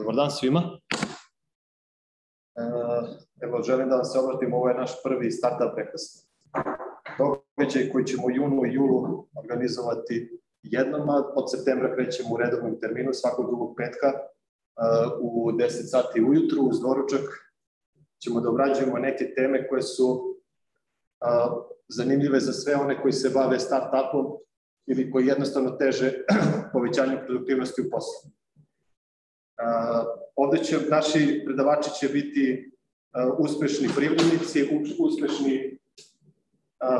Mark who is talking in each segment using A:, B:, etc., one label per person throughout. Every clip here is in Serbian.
A: Dobar dan svima.
B: E, evo, želim da vam se obratim, ovo je naš prvi startup breakfast. Događaj koji ćemo u junu i julu organizovati jednom, a od septembra krećemo u redovnom terminu svakog drugog petka e, u 10 sati ujutru uz doručak ćemo da obrađujemo neke teme koje su zanimljive za sve one koji se bave start-upom ili koji jednostavno teže povećanju produktivnosti u poslu. Ovde će, naši predavači će biti uspešni privrednici, uspešni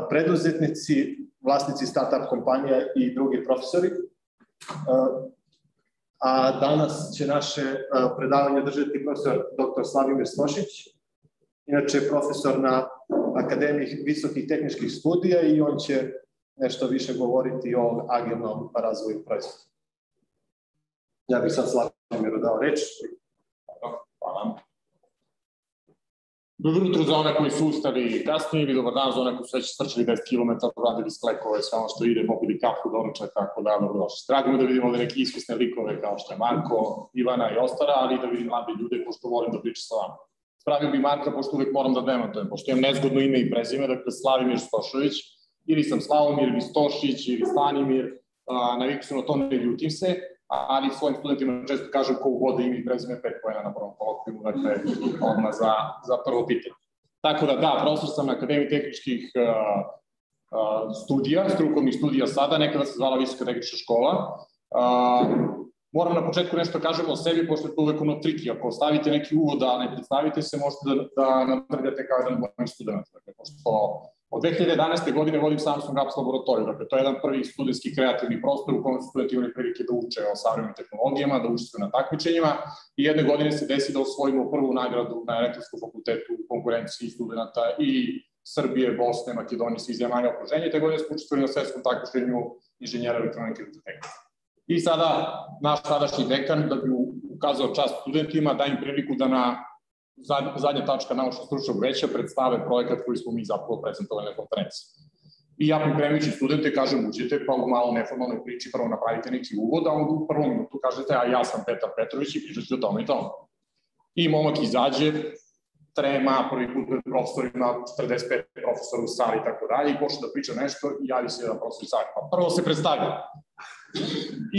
B: preduzetnici, vlasnici startup kompanija i drugi profesori. A danas će naše predavanje držati profesor dr. Slavimir Slošić, inače profesor na Akademiji visokih tehničkih studija i on će nešto više govoriti o agilnom razvoju proizvoda. Ja bih sad Slavimiru dao reč.
C: Hvala. Dobro jutro za one koji su ustali kasnije ili dobar dan za one koji su već strčali 10 km, radili sklekove, sve ono što ide, popili kafu, doručak, tako da, dobro došli. Drago da vidimo ovde neke iskusne likove kao što je Marko, Ivana i ostara, ali da vidim mlade ljude, pošto volim da pričam sa vama. Spravio bi Marka, pošto uvek moram da demantujem, pošto imam nezgodno ime i prezime, dakle Slavimir Stošović, ili sam Slavomir Vistošić ili Stanimir, naviku sam na to, ne ljutim se, ali svojim studentima često kažem ko uvode ime i prezime pet pojena na prvom kolokvijumu, dakle odmah za, za prvo pitanje. Tako da da, profesor sam na Akademiji tehničkih uh, uh, studija, strukovnih studija sada, nekada se zvala Visoka tehnička škola. Uh, moram na početku nešto da kažem o sebi, pošto je to uvek ono triki. Ako stavite neki uvod, a ne predstavite se, možete da, da natrljate kao jedan moj student. Dakle, pošto od 2011. godine vodim Samsung Apps laboratoriju. Dakle, to je jedan prvi studentski kreativni prostor u kojem su studenti imali prilike da uče o savremenim tehnologijama, da uče na takmičenjima i jedne godine se desi da osvojimo prvu nagradu na elektronskom fakultetu u konkurenciji studenta i Srbije, Bosne, Makedonije, svih zemalja okruženja. Te godine smo učestvovali na svetskom takmičenju inženjera elektronike i tehnike. I sada naš sadašnji dekan, da bi ukazao čast studentima, da im priliku da na zadnja tačka naučno stručnog veća predstave projekat koji smo mi zapravo prezentovali na konferenciji. I ja pripremajući studente kažem uđete pa u malo neformalnoj priči prvo napravite neki uvod, a onda u prvom minutu kažete a ja sam Petar Petrović i pričat ću o tome i tome. I momak izađe, trema, prvi put pred profesorima, 45 profesora u sali i tako dalje, i počne da priča nešto i javi se jedan profesor u sali. Pa prvo se predstavlja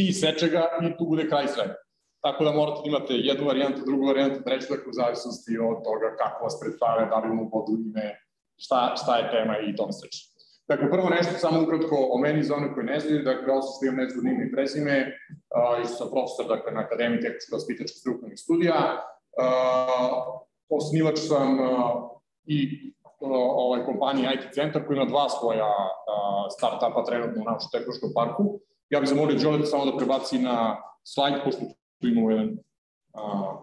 C: i seče ga i tu bude kraj svega. Tako da morate da imate jednu varijantu, drugu varijantu, treću, dakle u zavisnosti od toga kako vas predstave, da li mu vodu ime, šta, šta je tema i tome slično. Dakle, prvo nešto samo ukratko o meni za one koji ne znaju, dakle, ovo što imam nezgodno ime i prezime, uh, sam profesor dakle, na Akademiji tehničko vaspitačkih strukovnih studija, uh, osnivač sam uh, i uh, ovaj kompanije IT Centar koji ima dva svoja uh, start-upa trenutno u naučno-tehnološkom parku. Ja bih zamolio Đoleta samo da prebaci na slajd, pošto tu imamo jedan a,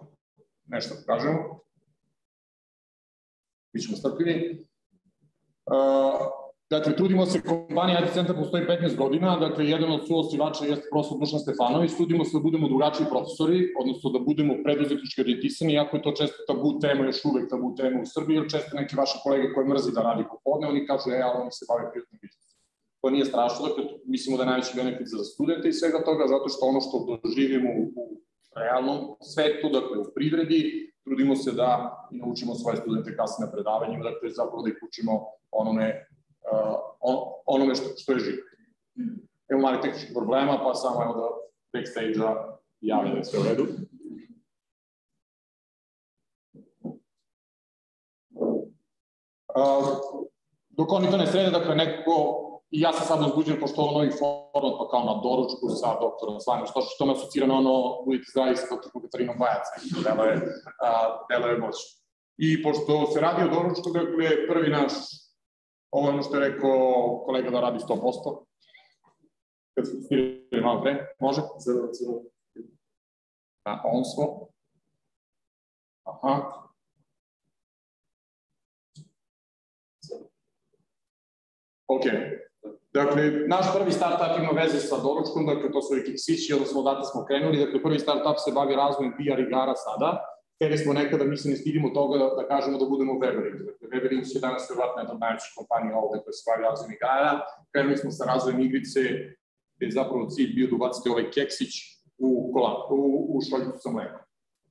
C: nešto da kažemo. Bićemo strpljivi. Dakle, trudimo se, kompanija IT Centar postoji 15 godina, dakle, jedan od suosnivača jeste profesor Dušan Stefanović, trudimo se da budemo drugačiji profesori, odnosno da budemo preduzetnički orijentisani, iako je to često tabu tema, još uvek tabu tema u Srbiji, jer često neki vaši kolege koji mrzi da radi popodne, oni kažu, e, ali oni se bave privatnim biznisom. To nije strašno, dakle, mislimo da je najveći benefit za studente i svega toga, zato što ono što doživimo u realnom svetu, dakle u privredi, trudimo se da naučimo svoje studente kasne predavanjima, dakle zapravo da ih učimo onome, uh, on, onome što, što je živo. Evo mali tehničkih problema, pa samo evo da backstage-a javim da je sve u redu. Uh, dok oni to ne srede, dakle neko I ja sam sad uzbuđen, pošto ovo novi format, pa kao na doručku sa doktorom Svanim što što me asocira na ono, budite zdravi sa doktorom Katarinom Bajac, delo je, delo je moć. I pošto se radi o doručku, dakle, prvi naš, ovo ono što je rekao kolega da radi 100%, kad smo stirali malo pre, može? Za, za... A, on smo. Aha, Ok. Dakle, naš prvi startup ima veze sa doručkom, dakle to su i kiksići, odnosno odatle smo krenuli, dakle prvi startup se bavi razvojem PR igara sada, Hteli smo nekada, mi se ne stidimo toga da, da kažemo da budemo Webering. Dakle, Webering je danas verovatno jedna od najvećih kompanija ovde koja se bavi razvojem igara. Krenuli smo sa razvojem igrice, gde je zapravo cilj bio da ubacite ovaj keksić u, kola, u, u šoljicu sa mlekom.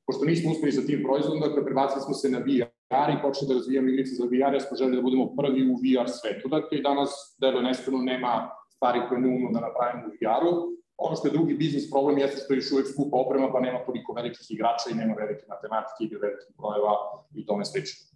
C: pošto nismo uspeli sa tim proizvodom, dakle, prebacili smo se na VR i počeli da razvijamo igrice za VR, jer smo želi da budemo prvi u VR svetu. Dakle, i danas Delo Neskreno nema stvari koje ne umno da napravimo u VR-u. Ono što je drugi biznis problem jeste što je još uvek skupa oprema, pa nema toliko velikih igrača i nema velike matematike i velikih brojeva i tome slično.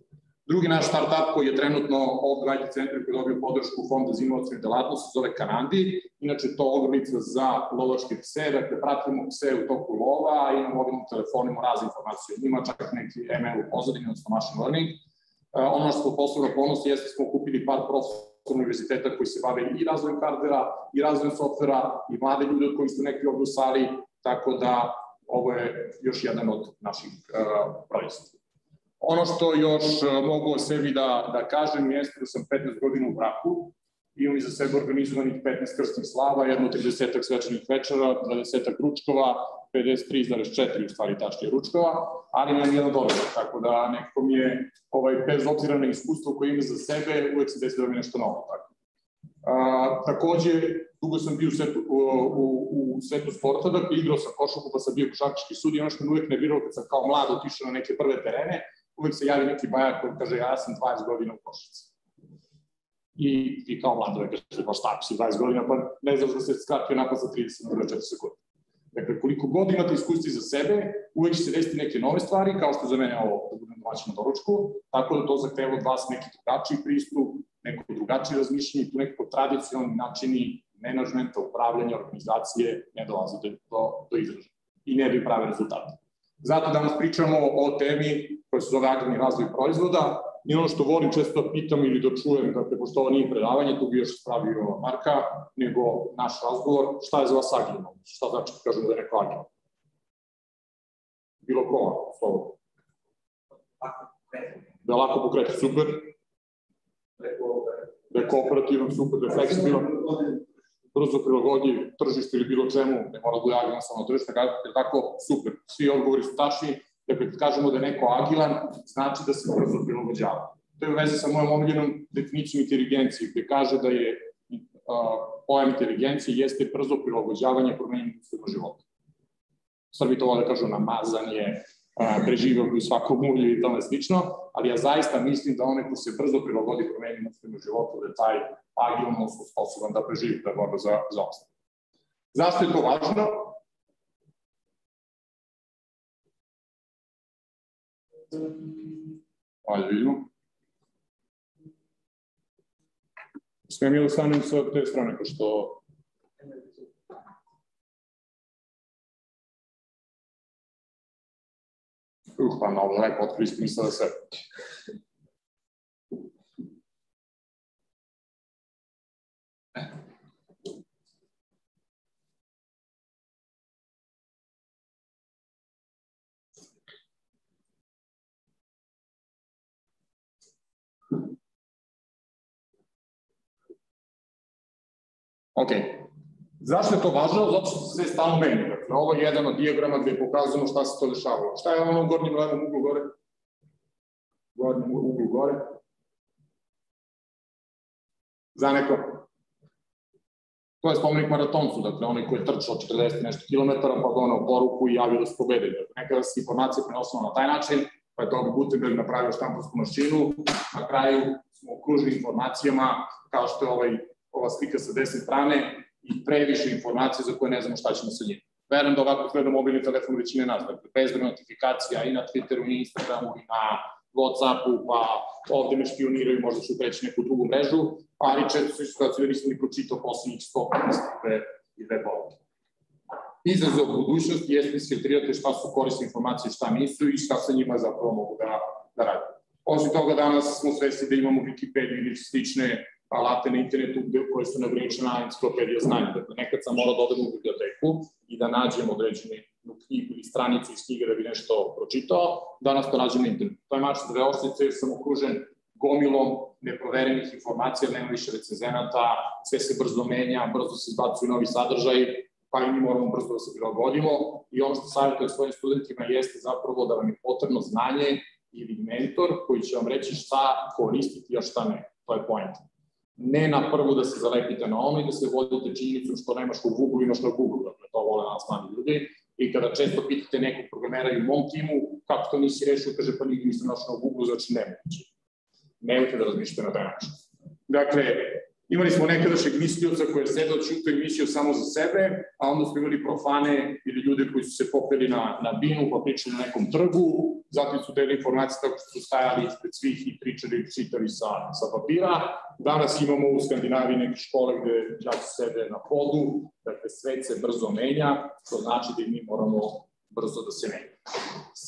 C: Drugi naš startup koji je trenutno ovdje u IT centru koji je dobio podršku Fonda za inovacijne delatnosti zove Kanandi. Inače to ogromnica za lovačke pse, dakle pratimo pse u toku lova, imamo mobilnom telefonima razne informacije o njima, čak neki ML u pozadini, odnosno machine learning. Uh, ono što posebno ponos jeste smo kupili par profesora univerziteta koji se bave i razvojem hardvera, i razvojem softvera, i mlade ljude koji su neki ovdje u sali, tako da ovo je još jedan od naših uh, proizvoda. Ono što još e, mogu o sebi da, da kažem jeste da sam 15 godina u braku, imam iza sebe organizovanih 15 krstnih slava, jedno 30 svečanih večera, 20 ručkova, 53,4 u stvari tašnije ručkova, ali imam jedan dobro, tako da neko mi je, ovaj, bez obzira na iskustvo koje ima za sebe, uvek se desi da mi nešto novo. Tako. A, takođe, dugo sam bio u svetu, u, u, u svetu sporta, dakle igrao sam košarku, pa sam bio košarkaški sud i ono što me uvek nerviralo kad sam kao mlad otišao na neke prve terene, uvek se javi neki bajak koji kaže ja sam 20 godina u košarci. I ti kao mlad uvek kaže pa šta si 20 godina, pa ne znaš da se skratio napad za 30 na 4 sekunde. Dakle, koliko god imate iskustva za sebe, uvek će se desiti neke nove stvari, kao što za mene ovo da budem domaćin na doručku, tako da to zahteva od vas neki drugačiji pristup, neko drugačije razmišljanje, tu nekako tradicionalni načini menadžmenta, upravljanja, organizacije ne dolaze do, do, do izražaja i ne daju prave rezultate. Zato danas pričamo o temi koja se zove agilni razvoj proizvoda i ono što volim često da pitam ili da čujem, dakle, pošto ovo nije predavanje, tu bi još spravio Marka, nego naš razgovor, šta je za vas agilno? Šta znači da kažemo da je neko agilno? Bilo ko, slovo. Da je lako pokreti, super. Da je kooperativan, super, da je fleksibilan brzo prilagodljiv tržištu ili bilo čemu, ne mora da je agilan samo tržište, je tako, super, svi odgovori su tačni, dakle, kad kažemo da je neko agilan, znači da se brzo prilagođava. To je u vezi sa mojom omiljenom definicijom inteligencije, gde kaže da je uh, pojam inteligencije jeste brzo prilagođavanje promenjenim uslovima života. Srbi to vole da kažu namazanje, preživao u svakom ulju i tome slično, ali ja zaista mislim da onaj ko se brzo prilagodi promenjenim uslovima života, da je taj agilno sposoban da preživi, da je borba za, za ostav. Zašto je to važno? Ajde vidimo. Smijem ili stanem sa te strane, pošto Uh, pa malo lepo otkrili smisla za sebe. Ok. Zašto je to važno? Zato što se sve stalno menja. Dakle, ovo je jedan od dijagrama gde pokazujemo šta se to dešavalo. Šta je ono u gornjem levom uglu gore? Gornjem uglu gore. Za neko? To je spomenik maratoncu, dakle onaj koji je trčao 40 nešto kilometara, pa donao poruku i javio da su pobedili. Dakle, nekada se informacije prenosila na taj način, pa je to Gutenberg napravio štamparsku mašinu, na kraju smo okružili informacijama, kao što je ovaj, ova slika sa desne strane, i previše informacija za koje ne znamo šta ćemo sa njim. Verujem da ovako gleda mobilni telefon većine nas, dakle, bezbroj notifikacija i na Twitteru, i Instagramu, i na Whatsappu, pa ovde me špioniraju, možda ću preći neku drugu mrežu, ali često su situacije da nisam ni pročitao poslednjih 150 i dve poruke. Izazov budućnosti jeste isfiltrirati šta su korisne informacije, šta nisu i šta sa njima zapravo mogu da, da radi. Osim toga, danas smo svesti da imamo Wikipedia ili slične alate na internetu koje su neograničena enciklopedija znanja. Dakle, nekad sam morao da odem u biblioteku i da nađem određenu knjigu ili stranicu iz knjige da bi nešto pročitao, danas to nađem na internetu. To je mač dve osnice jer sam okružen gomilom neproverenih informacija, nema više recenzenata, sve se brzo menja, brzo se izbacuju novi sadržaj, pa i mi moramo brzo da se prilagodimo i ono što savjetujem svojim studentima jeste zapravo da vam je potrebno znanje ili mentor koji će vam reći šta koristiti, a šta ne. To je point ne na prvu da se zalepite na ono i da se vodite činjenicom što nemaš u Google, imaš na Google, dakle to vole nas mladi ljudi, I kada često pitate nekog programera i u mom timu, kako to nisi rešio, kaže pa nigdje nisam našao na Google, znači nemoguće. Nemojte da razmišljate na taj način. Dakle, Imali smo nekadašnjeg mislioca koji je sedao čuto i mislio samo za sebe, a onda smo imali profane ili ljude koji su se popeli na, na binu pa pričali na nekom trgu, zatim su deli informacije tako što su stajali ispred svih i pričali i čitali sa, sa papira. Danas imamo u Skandinaviji neke škole gde džaci sede na podu, dakle svet se brzo menja, to znači da i mi moramo brzo da se menja.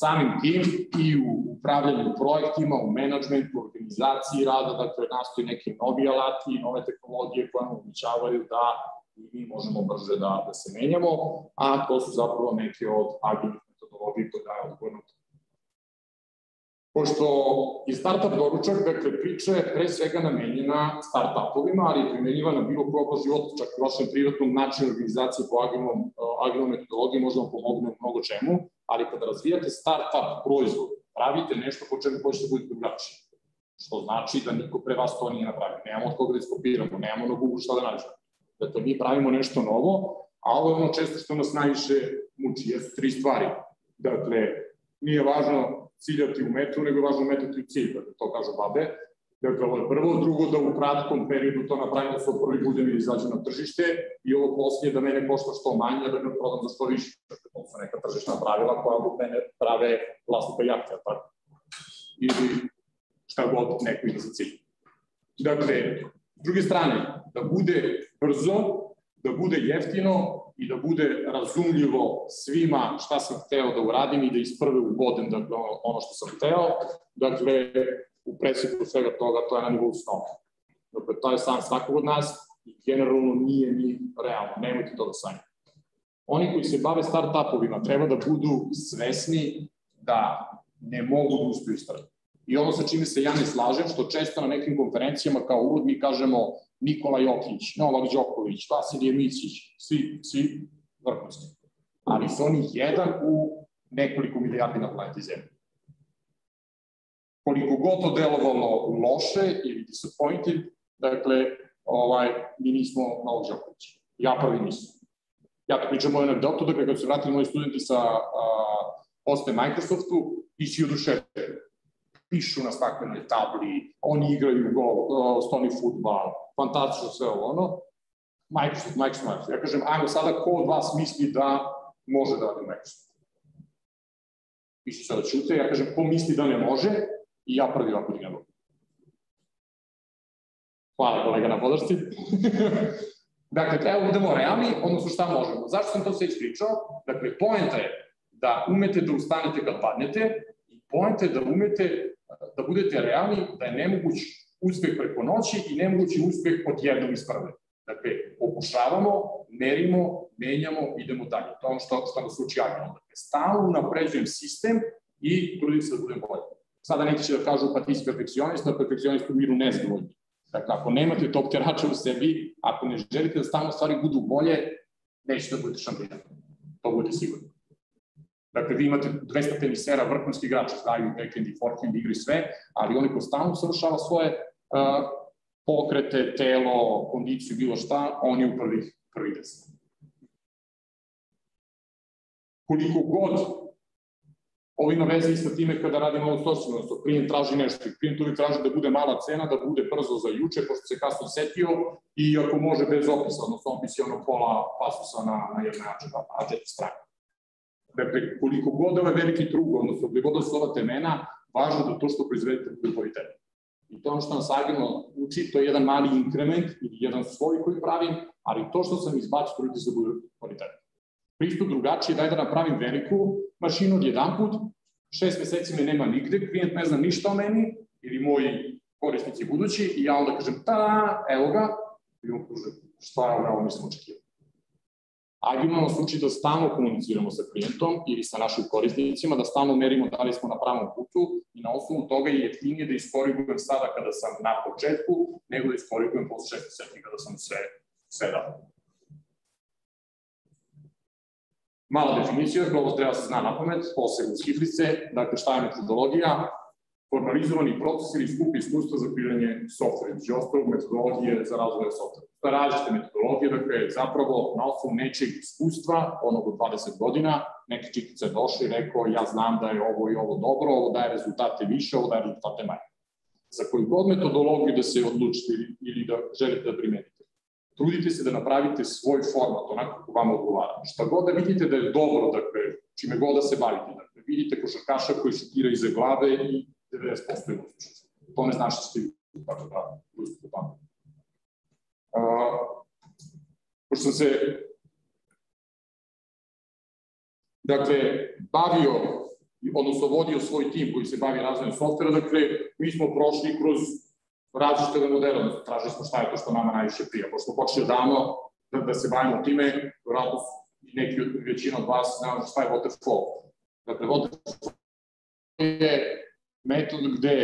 C: Samim tim i u upravljanju projektima, u menadžmentu, organizaciji rada, dakle, nastoji neki novi alati i nove tehnologije koje nam omogućavaju da i mi možemo brže da, da se menjamo, a to su zapravo neke od agilnih metodologije koje daje odgovor na to. Pošto je startup doručak, dakle, priča je pre svega namenjena startupovima, ali je primenjiva na bilo koja života, čak i vašem privatnom načinu organizacije po agilnom, agilnom metodologiji može vam pomogne u mnogo čemu, ali kada razvijate startup proizvod, pravite nešto po čemu hoćete da budete drugačiji. Što znači da niko pre vas to nije napravio. Nemamo od koga da iskopiramo, nemamo na Google šta da nađemo. Dakle, mi pravimo nešto novo, a ovo je ono često što nas najviše muči, jesu tri stvari. Dakle, nije važno ciljati u metu, nego je važno metati u cilj, dakle, to kažu babe. Dakle, ovo je prvo, drugo da u kratkom periodu to napravim da svoj prvi budem i izađem na tržište i ovo poslije da mene košta što manje, da me prodam za što više. Dakle, to su neka tržišna pravila koja od mene prave vlasnika jahte, tako? Ili šta god neko ima za cilj. Dakle, s druge strane, da bude brzo, da bude jeftino i da bude razumljivo svima šta sam hteo da uradim i da iz prve ubodem dakle, ono što sam hteo. Dakle, u presjeku svega toga to je na nivou snova. Dakle, to je sam svakog od nas i generalno nije ni realno. Nemojte to da sanjate. Oni koji se bave start-upovima treba da budu svesni da ne mogu da uspiju istrati. I ono sa čime se ja ne slažem, što često na nekim konferencijama kao uvod mi kažemo Nikola Jokić, Novak Đoković, Vasilije Micić, svi, svi vrhunski. Ali su oni jedan u nekoliko milijardi na planeti Zemlji. Koliko god to delovalo loše ili disappointed, dakle, ovaj, mi nismo Novak Đoković. Ja prvi nisam. Ja to pričam moju anegdotu, dakle, kad su vratili moji studenti sa a, poste Microsoftu, i si oduševljeni pišu na staklenoj tabli, oni igraju gol, uh, stoni futbal, fantastično sve ovo ono. Microsoft, Microsoft, Microsoft. Ja kažem, ajmo sada, ko od vas misli da može da radi Microsoft? I su sada čute, ja kažem, ko misli da ne može? I ja prvi ovako dignem ruku. Hvala kolega na podršci. dakle, da budemo realni, odnosno šta možemo. Zašto sam to sve ispričao? Dakle, poenta je da umete da ustanete kad padnete i poenta je da umete da budete realni da je nemoguć uspeh preko noći i nemogući uspeh od jednog iz prve. Dakle, pokušavamo, merimo, menjamo, idemo dalje. To je ono što, što nas uči agilno. Dakle, stalno napređujem sistem i trudim se da budem bolji. Sada neki će da kažu pa ti si perfekcionista, perfekcionista u miru nezadovoljni. Dakle, ako nemate top terača u sebi, ako ne želite da stalno stvari budu bolje, nećete da budete šampion. To budete sigurni. Dakle, vi imate 200 tenisera, vrhunski igrača, znaju backhand i forehand igri sve, ali oni ko stalno svoje uh, pokrete, telo, kondiciju, bilo šta, on je u prvih, prvih deset. Koliko god ovo ima veze i sa time kada radimo outsourcing, odnosno klijent traži nešto i klijent uvijek traži da bude mala cena, da bude brzo za juče, pošto se kasno setio i ako može bez opisa, odnosno opis je ono pola pasusa na, na jedne A4 strane. Dakle, koliko god ovaj veliki trug, odnosno gde god su ova temena, važno da to što proizvedete bude kvalitetno. I to ono što nas agilno uči, to je jedan mali inkrement ili jedan svoj koji pravim, ali to što sam izbacio, trudite se da bude kvalitetno. Pristup drugačiji, daj da napravim veliku mašinu od jedan put, šest meseci me nema nigde, klijent ne zna ništa o meni, ili moji korisnici budući, i ja onda kažem, ta, evo ga, i on kaže, šta je ovo, mislim očekivati. Agilno nas uči da stalno komuniciramo sa klijentom ili sa našim korisnicima, da stalno merimo da li smo na pravom putu i na osnovu toga je jeftinije da iskorigujem sada kada sam na početku, nego da iskorigujem posle šest meseci kada sam sve, sve dao. Mala definicija, ovo treba se zna na pamet, posebno skiflice, dakle šta je metodologija, formalizovani proces ili skup iskustva za kreiranje softvera, između ostalog metodologije za razvoj softvera. Je različite metodologije, dakle, zapravo na osnovu nečeg iskustva, onog od 20 godina, neki čikica je došao i rekao, ja znam da je ovo i ovo dobro, ovo daje rezultate više, ovo daje rezultate manje. Za koju god metodologiju da se odlučite ili da želite da primenite, trudite se da napravite svoj format, onako kako vam odgovara. Šta god da vidite da je dobro, dakle, čime god da se bavite, dakle, vidite košarkaša koji šutira iza glave i 90% je uspešnost. To ne znači da ste tako da uspete tamo. Uh, pošto sam se dakle, bavio, odnosno vodio svoj tim koji se bavi razvojem softvera, dakle, mi smo prošli kroz različite modele, odnosno tražili smo šta je to što nama najviše prija. Pošto smo počeli davno da, da se bavimo time, vjerojatno neki od većina od vas zna šta je waterfall. Dakle, waterfall je metod gde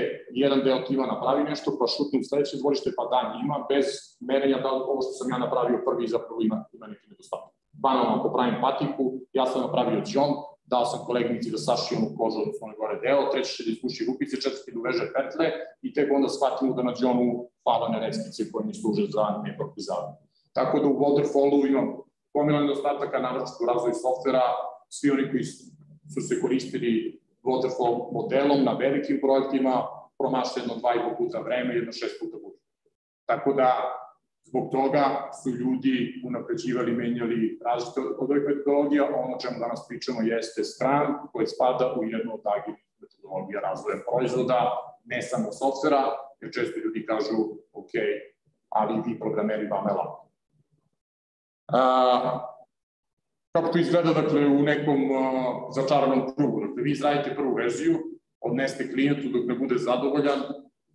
C: jedan deo tima napravi nešto, pa šutne u sledeće dvorište, pa da ima, bez merenja da ovo što sam ja napravio prvi zapravo ima, ima neki nedostatak. Banalno, ako pravim patiku, ja sam napravio džon, dao sam koleginici da saši onu kožu, odnosno onaj gore deo, treći će da ispuši rupice, četvrti da uveže petle i tek onda shvatimo da na džonu fala ne reckice koje mi služe za nepropizavu. Tako da u Waterfallu imam pomilan nedostataka, naročito u razvoju softvera, svi oni koji su se koristili waterfall modelom na velikim projektima promaše jedno dva i po puta vreme, jedno šest puta budžet. Tako da, zbog toga su ljudi unapređivali, menjali različite od ovih metodologija, ono čemu danas pričamo jeste stran koji spada u jednu od agilnih metodologija razvoja proizvoda, ne samo softvera, jer često ljudi kažu, ok, ali vi programeri vam je lako. Kako to izgleda, dakle, u nekom uh, začaranom krugu? Dakle, vi izradite prvu verziju, odneste klijentu dok ne bude zadovoljan,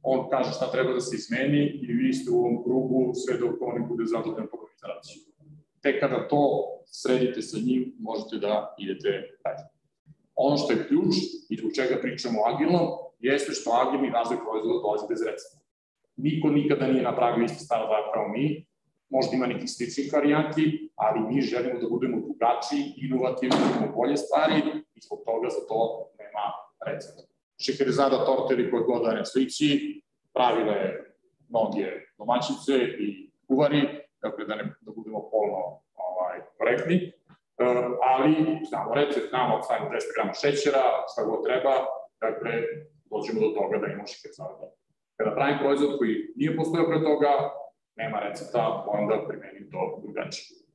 C: on kaže šta treba da se izmeni i vi ste u ovom krugu sve dok on ne bude zadovoljan po organizaciju. Tek kada to sredite sa njim, možete da idete dalje. Ono što je ključ i zbog čega pričamo agilno, jeste što agilni razvoj proizvoda dolazi bez recepta. Niko nikada nije napravio isti stvar kao mi, možda ima nekih sličnih varijanti, ali mi želimo da budemo drugačiji, inovativni, da imamo bolje stvari i zbog toga za to nema recepta. Šeherizada torte ili koje god da ne sliči, pravile mnoge domaćice i kuvari, dakle da, ne, da budemo polno ovaj, korektni, e, ali znamo recept, znamo stavimo 200 grama šećera, šta god treba, dakle dođemo do toga da imamo šeherizada. Kada pravim proizvod koji nije postojao pre toga, nema recepta, moram da primenim to drugačije.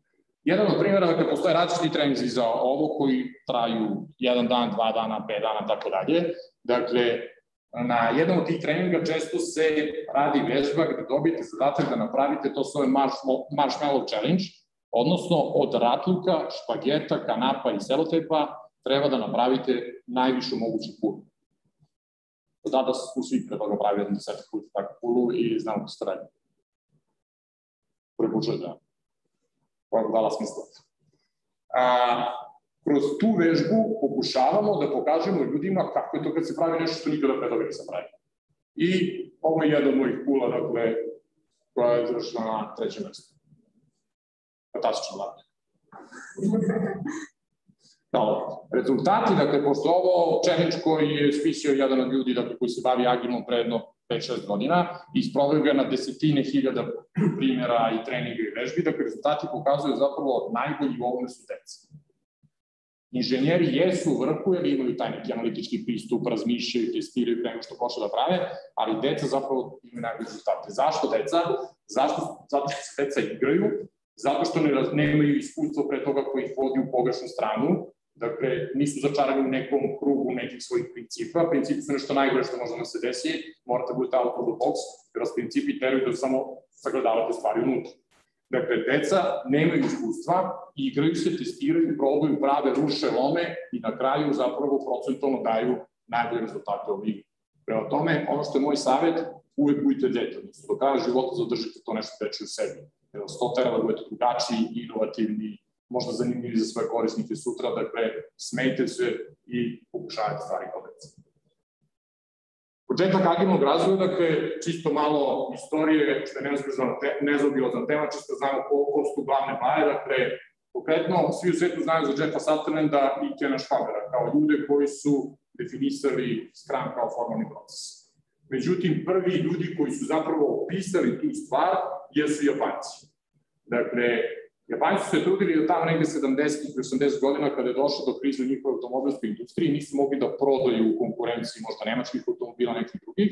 C: Jedan od primjera, dakle, postoje različiti treninzi za ovo koji traju jedan dan, dva dana, pet dana, tako dalje. Dakle, na jednom od tih treninga često se radi vežba gde dobijete zadatak da napravite, to svoje marshmallow challenge, odnosno od ratluka, špageta, kanapa i selotepa treba da napravite najvišu moguću kulu. Da su svi pre toga pravili jedan desetak puta takvu kulu i znamo kako se radi prebuđenja koja dala smisla. A, kroz tu vežbu pokušavamo da pokažemo ljudima kako je to kad se pravi nešto što nikada pre toga nisam pravio. I ovo je jedan od mojih kula, dakle, koja je završila na trećem mestu. Fantastično, da. Dobro. Rezultati, dakle, pošto ovo koji je spisio jedan od ljudi dakle, koji se bavi agilnom predno 5-6 godina i sprovaju ga na desetine hiljada primjera i treninga i vežbi, dakle rezultati pokazuju zapravo najbolji u ovome su deca. Inženjeri jesu u vrhu jer imaju taj neki analitički pristup, razmišljaju, testiraju pre što počne da prave, ali deca zapravo imaju najbolji rezultate. Zašto deca? Zašto? Zato što se deca igraju, zato što ne, nemaju iskustvo pre toga koji ih vodi u pogrešnu stranu, Dakle, nisu začarani u nekom krugu nekih svojih principa. Principi su nešto najgore što može da se desi. Morate da budete out of the box, jer vas principi teraju da samo sagledavate stvari unutra. Dakle, deca nemaju iskustva, igraju se, testiraju, probaju, prave, ruše, lome i na kraju zapravo procentualno daju najbolje rezultate ligi. Prema tome, ono što je moj savjet, uvek budite dete, do kraja života zadržite to nešto teče u sebi. Jer vas to tera da budete drugačiji, inovativni, možda zanimljivi za svoje korisnike sutra, dakle, smejte se i pokušajte stvari kao deca. Početak agilnog razvoja, dakle, čisto malo istorije, što je nezaobilazna tema, čisto znamo ko, ko su glavne baje, dakle, konkretno, svi u svetu znaju za Jeffa Sutherlanda i Kena Schwabera, kao ljude koji su definisali Scrum kao formalni proces. Međutim, prvi ljudi koji su zapravo opisali tu stvar jesu Japanci. Dakle, Japanci su se trudili da tamo negde 70. i 80 godina kada je došlo do krize u njihovoj automobilskoj industriji, nisu mogli da prodaju u konkurenciji možda nemačkih automobila, nekih drugih,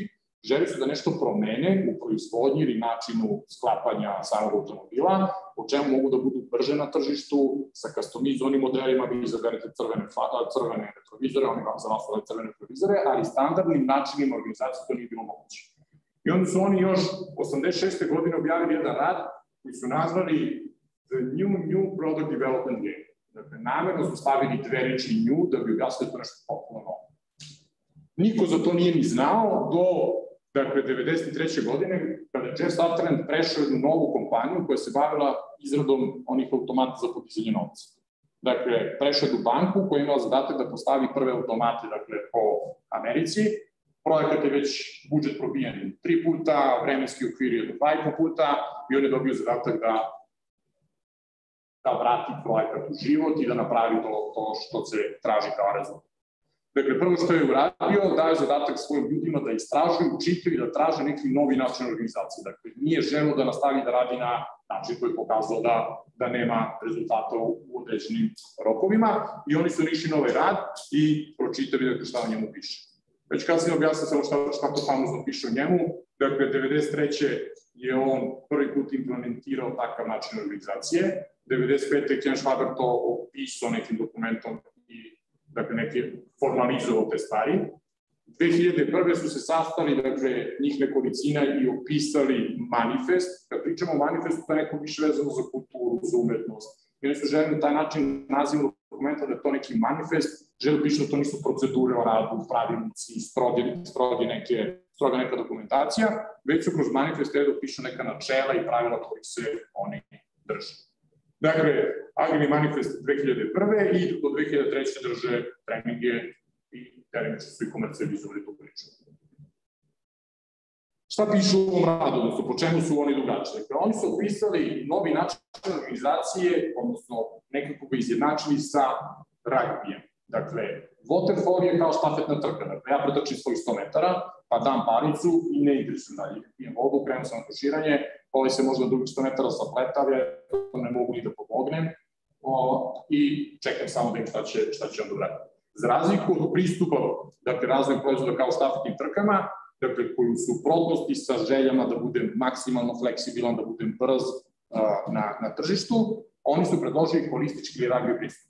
C: želi su da nešto promene u proizvodnji ili načinu sklapanja samog automobila, po čemu mogu da budu brže na tržištu, sa customizovanim modelima, vi izaberete crvene, crvene retrovizore, oni vam za vas crvene retrovizore, ali standardnim načinima organizacije to nije bilo moguće. I onda su oni još 86. godine objavili jedan rad koji su nazvali The New New Product Development Game. Dakle, namerno su stavili dve reči new da bi objasnili to nešto potpuno novo. Niko za to nije ni znao do dakle, 93. godine, kada je Jeff Sutherland prešao jednu novu kompaniju koja se bavila izradom onih automata za podizanje novca. Dakle, prešao je u banku koja je imala zadatak da postavi prve automate dakle, po Americi. Projekat je već budžet probijen tri puta, vremenski okvir je do dva i po puta i on je dobio zadatak da da vrati projekat u život i da napravi to, to što se traži kao rezultat. Dakle, prvo što je uradio, daje zadatak svojim ljudima da istražuju, čitaju i da traže neki novi način organizacije. Dakle, nije želo da nastavi da radi na način koji je pokazao da, da nema rezultata u određenim rokovima i oni su nišli na ovaj rad i pročitali dakle, šta o njemu piše. Već kad sam objasnio samo šta, šta to famozno piše o njemu, dakle, 93. je on prvi put implementirao takav način organizacije, 95. je Ken Schwaber to opisao nekim dokumentom dakle, neke formalizovao te stvari. 2001. su se sastali, dakle, njih nekolicina i opisali manifest. Kad pričamo o manifestu, to je neko više vezano za kulturu, za umetnost. I oni su želeli na taj način nazivu dokumenta da je to neki manifest, žele pišu da to nisu procedure o radu, pravilnici, stroge, stroge neke, stroga neka dokumentacija, već su kroz manifest da pišu neka načela i pravila kojih se oni drže. Dakle, Agni manifest 2001. i do 2003. drže treninge i tereniče su i komercijalizovali tu priču. Šta pišu u ovom radu, odnosno po čemu su oni drugačiji? Dakle, oni su opisali novi način organizacije, odnosno nekako ga izjednačili sa ragbijem. Dakle, waterfall je kao štafetna trka. Dakle, ja pretrčim svojih 100 metara, pa dam paricu i ne interesujem dalje. Pijem vodu, krenu sam na tuširanje, ovaj se možda drugih 100 metara zapletavlja, ne mogu ni da pomognem o, i čekam samo da im šta će, šta će on da Za razliku od pristupa, dakle, raznih proizvoda kao štafetnim trkama, dakle, koji su suprotnosti sa željama da budem maksimalno fleksibilan, da budem brz a, na, na tržištu, oni su predložili holistički ragbi pristup.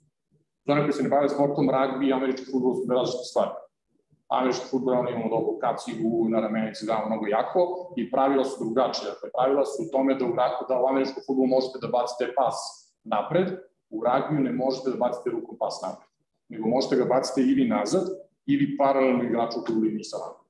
C: Za one koji se ne bave sportom, ragbi i američki futbol su različite stvari američki futbol, oni imamo dobro kacigu, na ramenici damo mnogo jako i pravila su drugačije. Dakle, pravila su u tome da u, da u američkom futbolu možete da bacite pas napred, u ragbiju ne možete da bacite rukom pas napred, nego možete ga bacite ili nazad, ili paralelno igraču u liniji sa vama.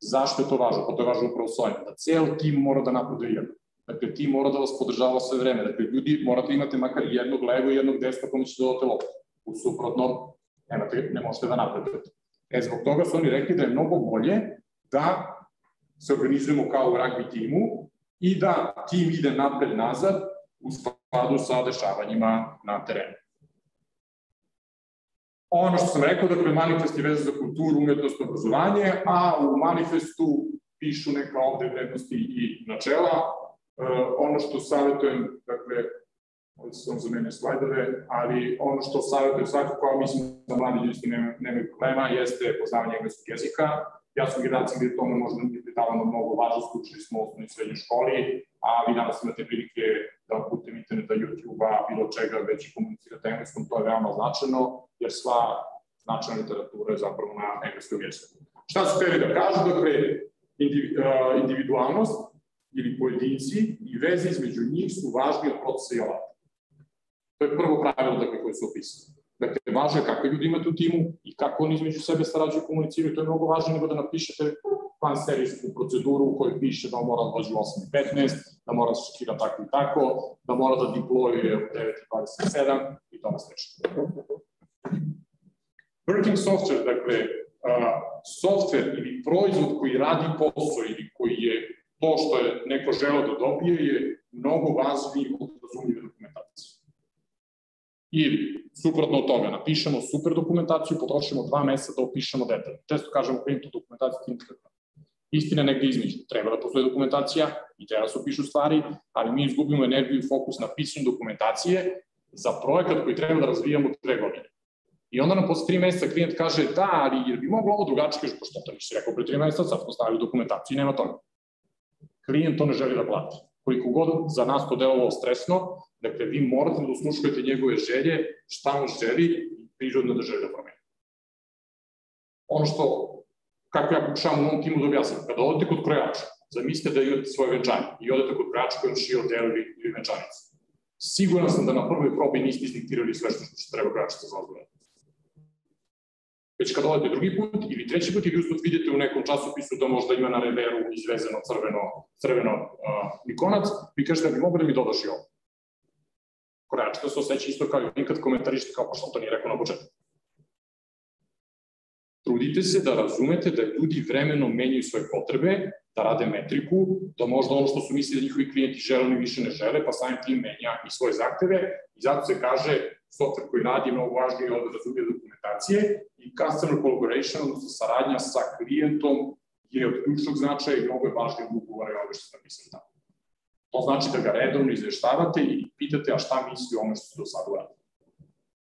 C: Zašto je to važno? Pa to je važno upravo s ovim, da ceo tim mora da napreduje jedno. Dakle, tim mora da vas podržava sve vreme. Dakle, ljudi morate imati makar jednog levo i jednog desna kome ćete dodati loptu. U suprotnom, nemate, ne možete da napredujete. E, zbog toga su oni rekli da je mnogo bolje da se organizujemo kao u rugby timu i da tim ide napred-nazad u skladu sa dešavanjima na terenu. Ono što sam rekao, dakle, manifest je vezan za kulturu, umetnost, obrazovanje, a u manifestu pišu neka ovde vrednosti i načela. E, ono što savjetujem, dakle, ovde sam za mene slajdove, ali ono što savjetujem svakako, a mislim da mladi ljudi s nema, nema problema, jeste poznavanje engleskog jezika. Ja sam generacija gde tome možda nije pridavano mnogo važnost, učili smo u osnovnoj srednjoj školi, a vi danas imate prilike da putem interneta, YouTube-a, bilo čega već komunicirate engleskom, to je veoma značajno, jer sva značajna literatura je zapravo na engleskom jeziku. Šta su hteli da kažu? Dakle, individualnost ili pojedinci i veze između njih su važni od procesa i alata. To je prvo pravilo dakle, koje su opisane. Dakle, važno je kakve ljudi imate u timu i kako oni između sebe sarađuju i komuniciraju. To je mnogo važno nego da napišete plan serijsku proceduru u kojoj piše da on mora da dođe u 8.15, da mora da škira tako i tako, da mora da diplojuje u 9.27 i tome slično. Working software, dakle, uh, software ili proizvod koji radi posao ili koji je to što je neko želeo da dobije je mnogo važniji od razumljive dokumentacije Ili, suprotno od toga, napišemo super dokumentaciju, potrošimo dva meseca da opišemo detalje. Često kažemo klijentu dokumentaciju ti nikakva. Istina negde između. Treba da postoje dokumentacija i treba da se opišu stvari, ali mi izgubimo energiju i fokus na pisanju dokumentacije za projekat koji treba da razvijamo tre godine. I onda nam posle tri meseca klijent kaže da, ali jer bi moglo ovo drugačije, kaže, pošto to nisi rekao pre tri meseca, sad smo stavili dokumentaciju i nema toga. Klijent to ne želi da plati. Koliko god za nas to delovalo stresno, dakle, vi morate da usluškujete njegove želje, šta on želi i prirodno da želi da promeni. Ono što, kako ja pokušavam u mom timu da objasnim, kada odete kod krojača, zamislite da imate svoje venčanje i odete kod krojača koji šio delovi ili venčanicu. Siguran sam da na prvoj probi niste izdiktirali sve što treba krojača da zazvore već kad odete drugi put ili treći put ili usput vidite u nekom časopisu da možda ima na reveru izvezeno crveno, crveno uh, ikonac, vi kažete da bi mogo da mi dodaš i ovo. Koreačka se osjeća isto kao i nikad komentarište kao pa što to nije rekao na početku. Trudite se da razumete da ljudi vremeno menjaju svoje potrebe, da rade metriku, da možda ono što su mislili da njihovi klijenti žele, oni više ne žele, pa samim tim menja i svoje zahteve i zato se kaže software koji radi je mnogo važniji od razumije dokumentacije i customer collaboration, odnosno saradnja sa klijentom je od ključnog značaja i mnogo je važnije od ugovora i ove što sam napisali tamo. To znači da ga redovno izveštavate i pitate a šta misli o ome što ste do sada uradili.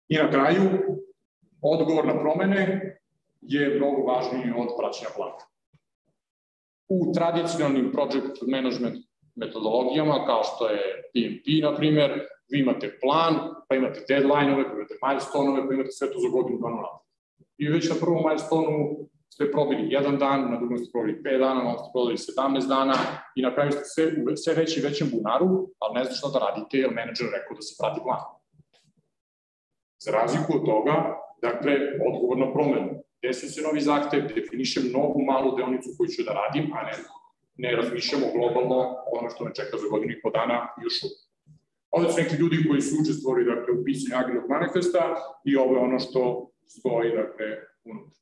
C: I na kraju, odgovor na promene je mnogo važniji od praćenja plana. U tradicionalnim project management metodologijama, kao što je PMP, na primer, vi imate plan, pa imate deadline-ove, pa imate milestone-ove, pa imate sve to za godinu dana rada. I već na prvom milestone-u ste probili jedan dan, na drugom ste probili 5 dana, na ste probili 17 dana i na kraju ste sve, sve veći i većem bunaru, ali ne znate šta da radite jer menadžer rekao da se prati plan. Za razliku od toga, dakle, odgovor na promenu. Desi se novi zahtev, definišem novu malu deonicu koju ću da radim, a ne, ne razmišljamo globalno ono što me čeka za godinu i po dana još uvijek. Ovde su neki ljudi koji su učestvovali dakle, u pisanju agilnog manifesta i ovo je ono što stoji dakle, unutra.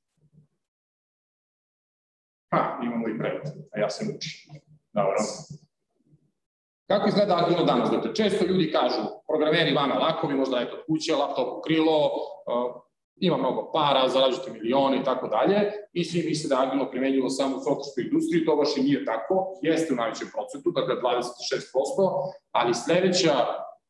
C: Ha, imamo i prevod, a ja se učim. Dobro. Kako izgleda agilno danas? Dakle, često ljudi kažu, programeri vama lakovi, možda je to kuće, laptop u krilo, ima mnogo para, zarađujete milione i tako dalje, i svi misle da je agilno primenjivo samo u softwareskoj industriji, to baš i nije tako, jeste u najvećem procentu, dakle 26%, ali sledeća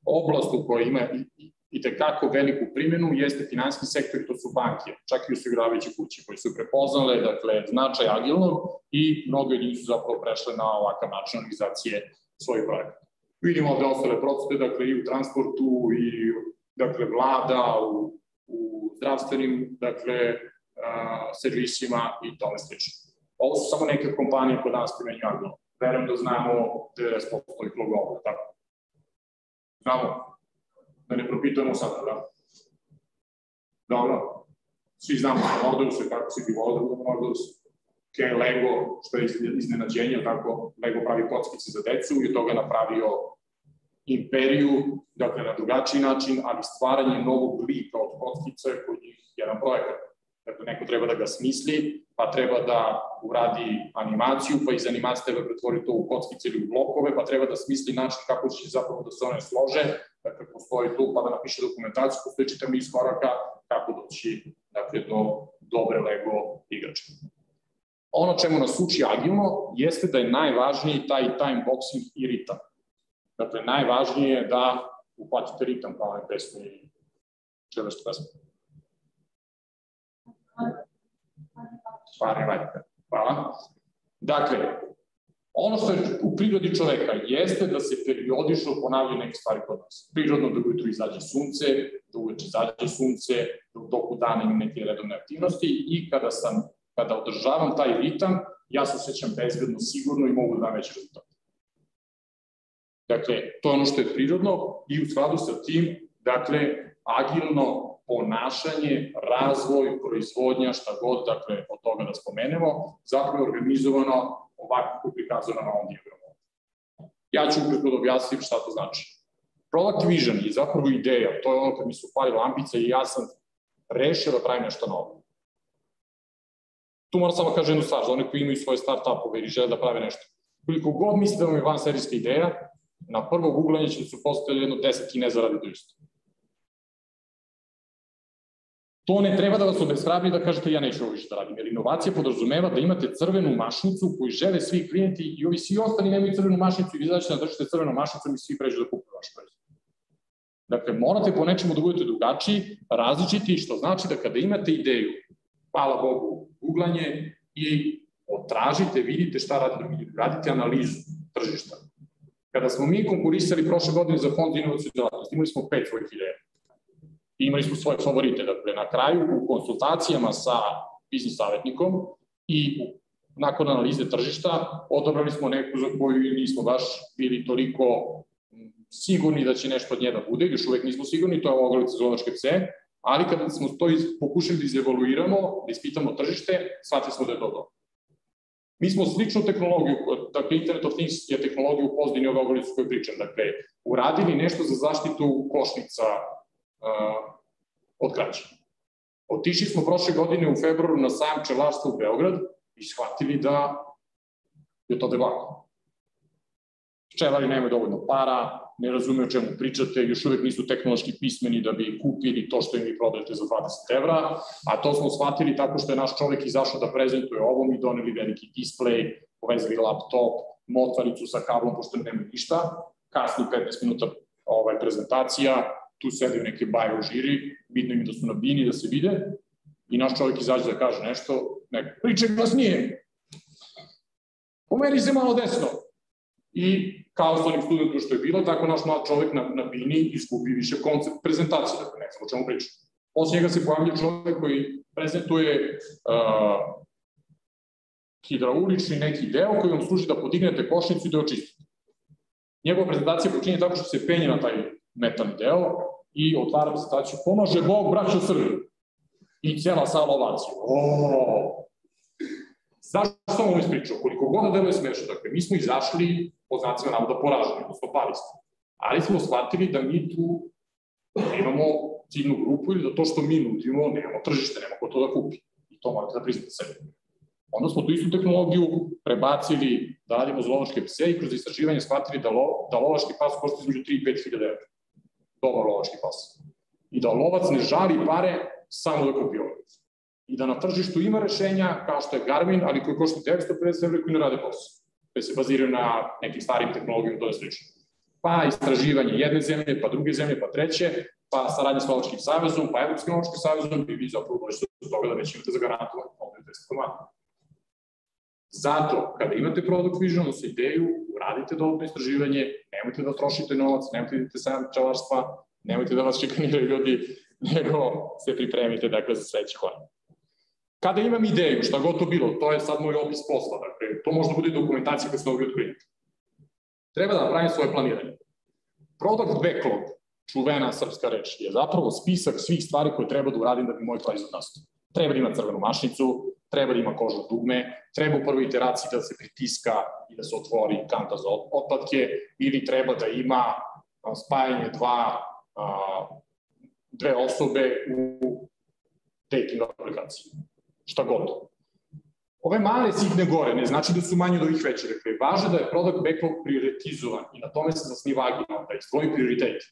C: oblast u kojoj ima i, i tekako veliku primjenu jeste finanski sektor i to su banke, čak i osiguravajuće kuće koji su prepoznale dakle, značaj agilnog i mnogo njih su zapravo prešle na ovakav način organizacije svojih projekata. Vidimo ovde ostale procete, dakle i u transportu i dakle vlada, u zdravstvenim dakle, a, servisima i tome slično. Ovo su samo neke kompanije koje danas primenjuju agilno. Verujem da znamo 90% ih logova, tako? Znamo, da ne propitujemo sada, da? Dobro, svi znamo Modulus, kako si bi volio da Modulus, ke Lego, što je iznenađenje, tako, Lego pravi kockice za decu i od toga napravio imperiju, dakle na drugačiji način, ali stvaranje novog lika od kockice koji je jedan projekat. Dakle, neko treba da ga smisli, pa treba da uradi animaciju, pa iz animacije treba pretvoriti to u kockice ili u blokove, pa treba da smisli način kako će zapravo da se one slože, dakle, postoji tu, pa da napiše dokumentaciju, postoji čitav niz koraka kako doći dakle, do dobre Lego igrače. Ono čemu nas uči agilno jeste da je najvažniji taj time boxing i ritam. Dakle, najvažnije je da uplatite ritam kao onaj pesmi Čelešta pesma. Pare vajte. Hvala. Dakle, ono što je u prirodi čoveka jeste da se periodično ponavljaju neke stvari kod nas. Prirodno da ujutru izađe sunce, da uveče izađe sunce, da u toku dana imam neke redovne aktivnosti i kada sam, kada održavam taj ritam, ja se osjećam bezbedno, sigurno i mogu da dam veći rezultat. Dakle, to je ono što je prirodno i u skladu sa tim, dakle, agilno ponašanje, razvoj, proizvodnja, šta god, dakle, od toga da spomenemo, zapravo je organizovano ovako kako prikazano na ovom diagramu. Ja ću ukratko da objasnim šta to znači. Product vision je zapravo ideja, to je ono kad mi su pali lampice i ja sam rešio da pravim nešto novo. Tu moram samo kažem jednu stvar, za one koji imaju svoje start-upove ili žele da prave nešto. Koliko god mislite da vam je van serijska ideja, na prvo googlanje će su postavili jedno 10 kineza radi to isto To ne treba da vas obeshrabri da kažete ja neću ovo više da radim, jer inovacija podrazumeva da imate crvenu mašnicu koju žele svi klijenti i ovi svi ostali nemaju crvenu mašnicu i vi znači da držite crvenu mašnicu i svi pređu da kupuju vaš proizvod. Dakle, morate po nečemu da budete drugačiji, različiti, što znači da kada imate ideju, hvala Bogu, googlanje i otražite, vidite šta radi drugi, radite analizu tržišta. Kada smo mi konkurisali prošle godine za fond inovacijne djelatnosti, imali smo pet svojih ideja. I imali smo svoje favorite. Dakle, na kraju, u konsultacijama sa biznis savjetnikom i nakon analize tržišta, odobrali smo neku za koju nismo baš bili toliko sigurni da će nešto od nje da bude, još uvek nismo sigurni, to je ogrlica zolovačke pse, ali kada smo to pokušali da izevaluiramo, da ispitamo tržište, shvatili smo da je to dobro. Mi smo sličnu tehnologiju, dakle Internet of Things je tehnologija u pozdini ove ogrlice koju pričam, dakle, uradili nešto za zaštitu košnica uh, od kraća. Otišli smo prošle godine u februaru na sajam čelarstva u Beograd i shvatili da je to debako. Pčelari nemaju dovoljno para, ne razume o čemu pričate, još uvek nisu tehnološki pismeni da bi kupili to što im vi prodajete za 20 evra, a to smo shvatili tako što je naš čovek izašao da prezentuje ovo, mi doneli veliki display, povezali laptop, motvaricu sa kablom, pošto nema ništa, kasni 15 minuta ovaj, prezentacija, tu sede neke baje u žiri, bitno im da su na bini, da se vide, i naš čovjek izađe da kaže nešto, ne, priče glasnije, pomeri se malo desno, i kao s onim studentom što je bilo, tako naš mlad čovek na, na bini izgubi više koncept prezentacije, dakle ne znam o čemu pričam. Posle njega se pojavlja čovek koji prezentuje uh, hidraulični neki deo koji vam služi da podignete košnicu i da očistite. Njegova prezentacija počinje tako što se penje na taj metalni deo i otvara prezentaciju. Pomaže Bog, braćo Srbi. I cijela sala ovacija. O, Zašto sam ovo ispričao? Koliko god da deluje smešno, dakle, mi smo izašli po znacima navoda poraženi, odnosno pali smo. Ali smo shvatili da mi tu imamo ciljnu grupu ili da to što mi nudimo, nemamo tržište, nemamo ko to da kupi. I to morate da priznate sebi. Onda smo tu istu tehnologiju prebacili da radimo za lovačke pse i kroz istraživanje shvatili da, lo, da lovački pas košta između 3 i 5 hiljada evra. Dobar lovački pas. I da lovac ne žali pare samo da kupi lovac i da na tržištu ima rešenja kao što je Garmin, ali koji košta 950 evra koji ne rade posao, koji se baziraju na nekim starim tehnologijama, to je slično. Pa istraživanje jedne zemlje, pa druge zemlje, pa treće, pa saradnja s Lovačkim savezom, pa Evropskim Lovačkim savezom, i vi zapravo došli do toga da već imate zagarantovanje ovde 10 komada. Zato, kada imate product vision, odnosno ideju, uradite dovoljno istraživanje, nemojte da trošite novac, nemojte da idete sajam čelarstva, nemojte da vas čikaniraju ljudi, nego se pripremite dakle, za sledeći korak. Kada imam ideju, šta god to bilo, to je sad moj opis posla, dakle, to može da bude dokumentacija kad se dobije od klijenta. Treba da napravim svoje planiranje. Product backlog, čuvena srpska reč, je zapravo spisak svih stvari koje treba da uradim da bi moj proizvod nastao. Treba da ima crvenu mašnicu, treba da ima kožno dugme, treba u prvoj iteraciji da se pritiska i da se otvori kanta za otpadke, ili treba da ima spajanje dva, dve osobe u dating aplikaciji šta god. Ove male sitne gore ne znači da su manje od ovih veće. Dakle, važno da je product backlog prioritizovan i na tome se zasniva agilno, da izdvoji prioritet.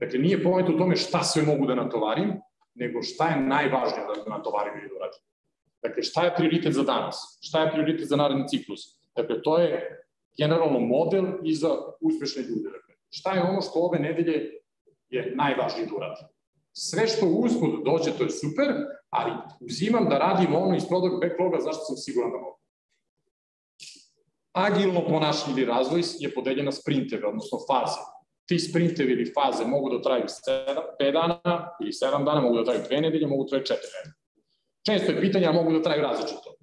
C: Dakle, nije pomet u tome šta sve mogu da natovarim, nego šta je najvažnije da natovarim ili da uradim. Dakle, šta je prioritet za danas? Šta je prioritet za naredni ciklus? Dakle, to je generalno model i za uspešne ljude. Dakle, šta je ono što ove nedelje je najvažnije da uradim? Sve što uspod dođe, to je super, ali uzimam da radim ono iz product backloga, zašto sam siguran da mogu. Agilno ponašanje ili razvoj je podeljen na sprinteve, odnosno faze. Ti sprintevi ili faze mogu da traju 5 dana ili 7 dana, mogu da traju 2 nedelje, mogu da traju 4 nedelje. Često je pitanje, a mogu da traju različito.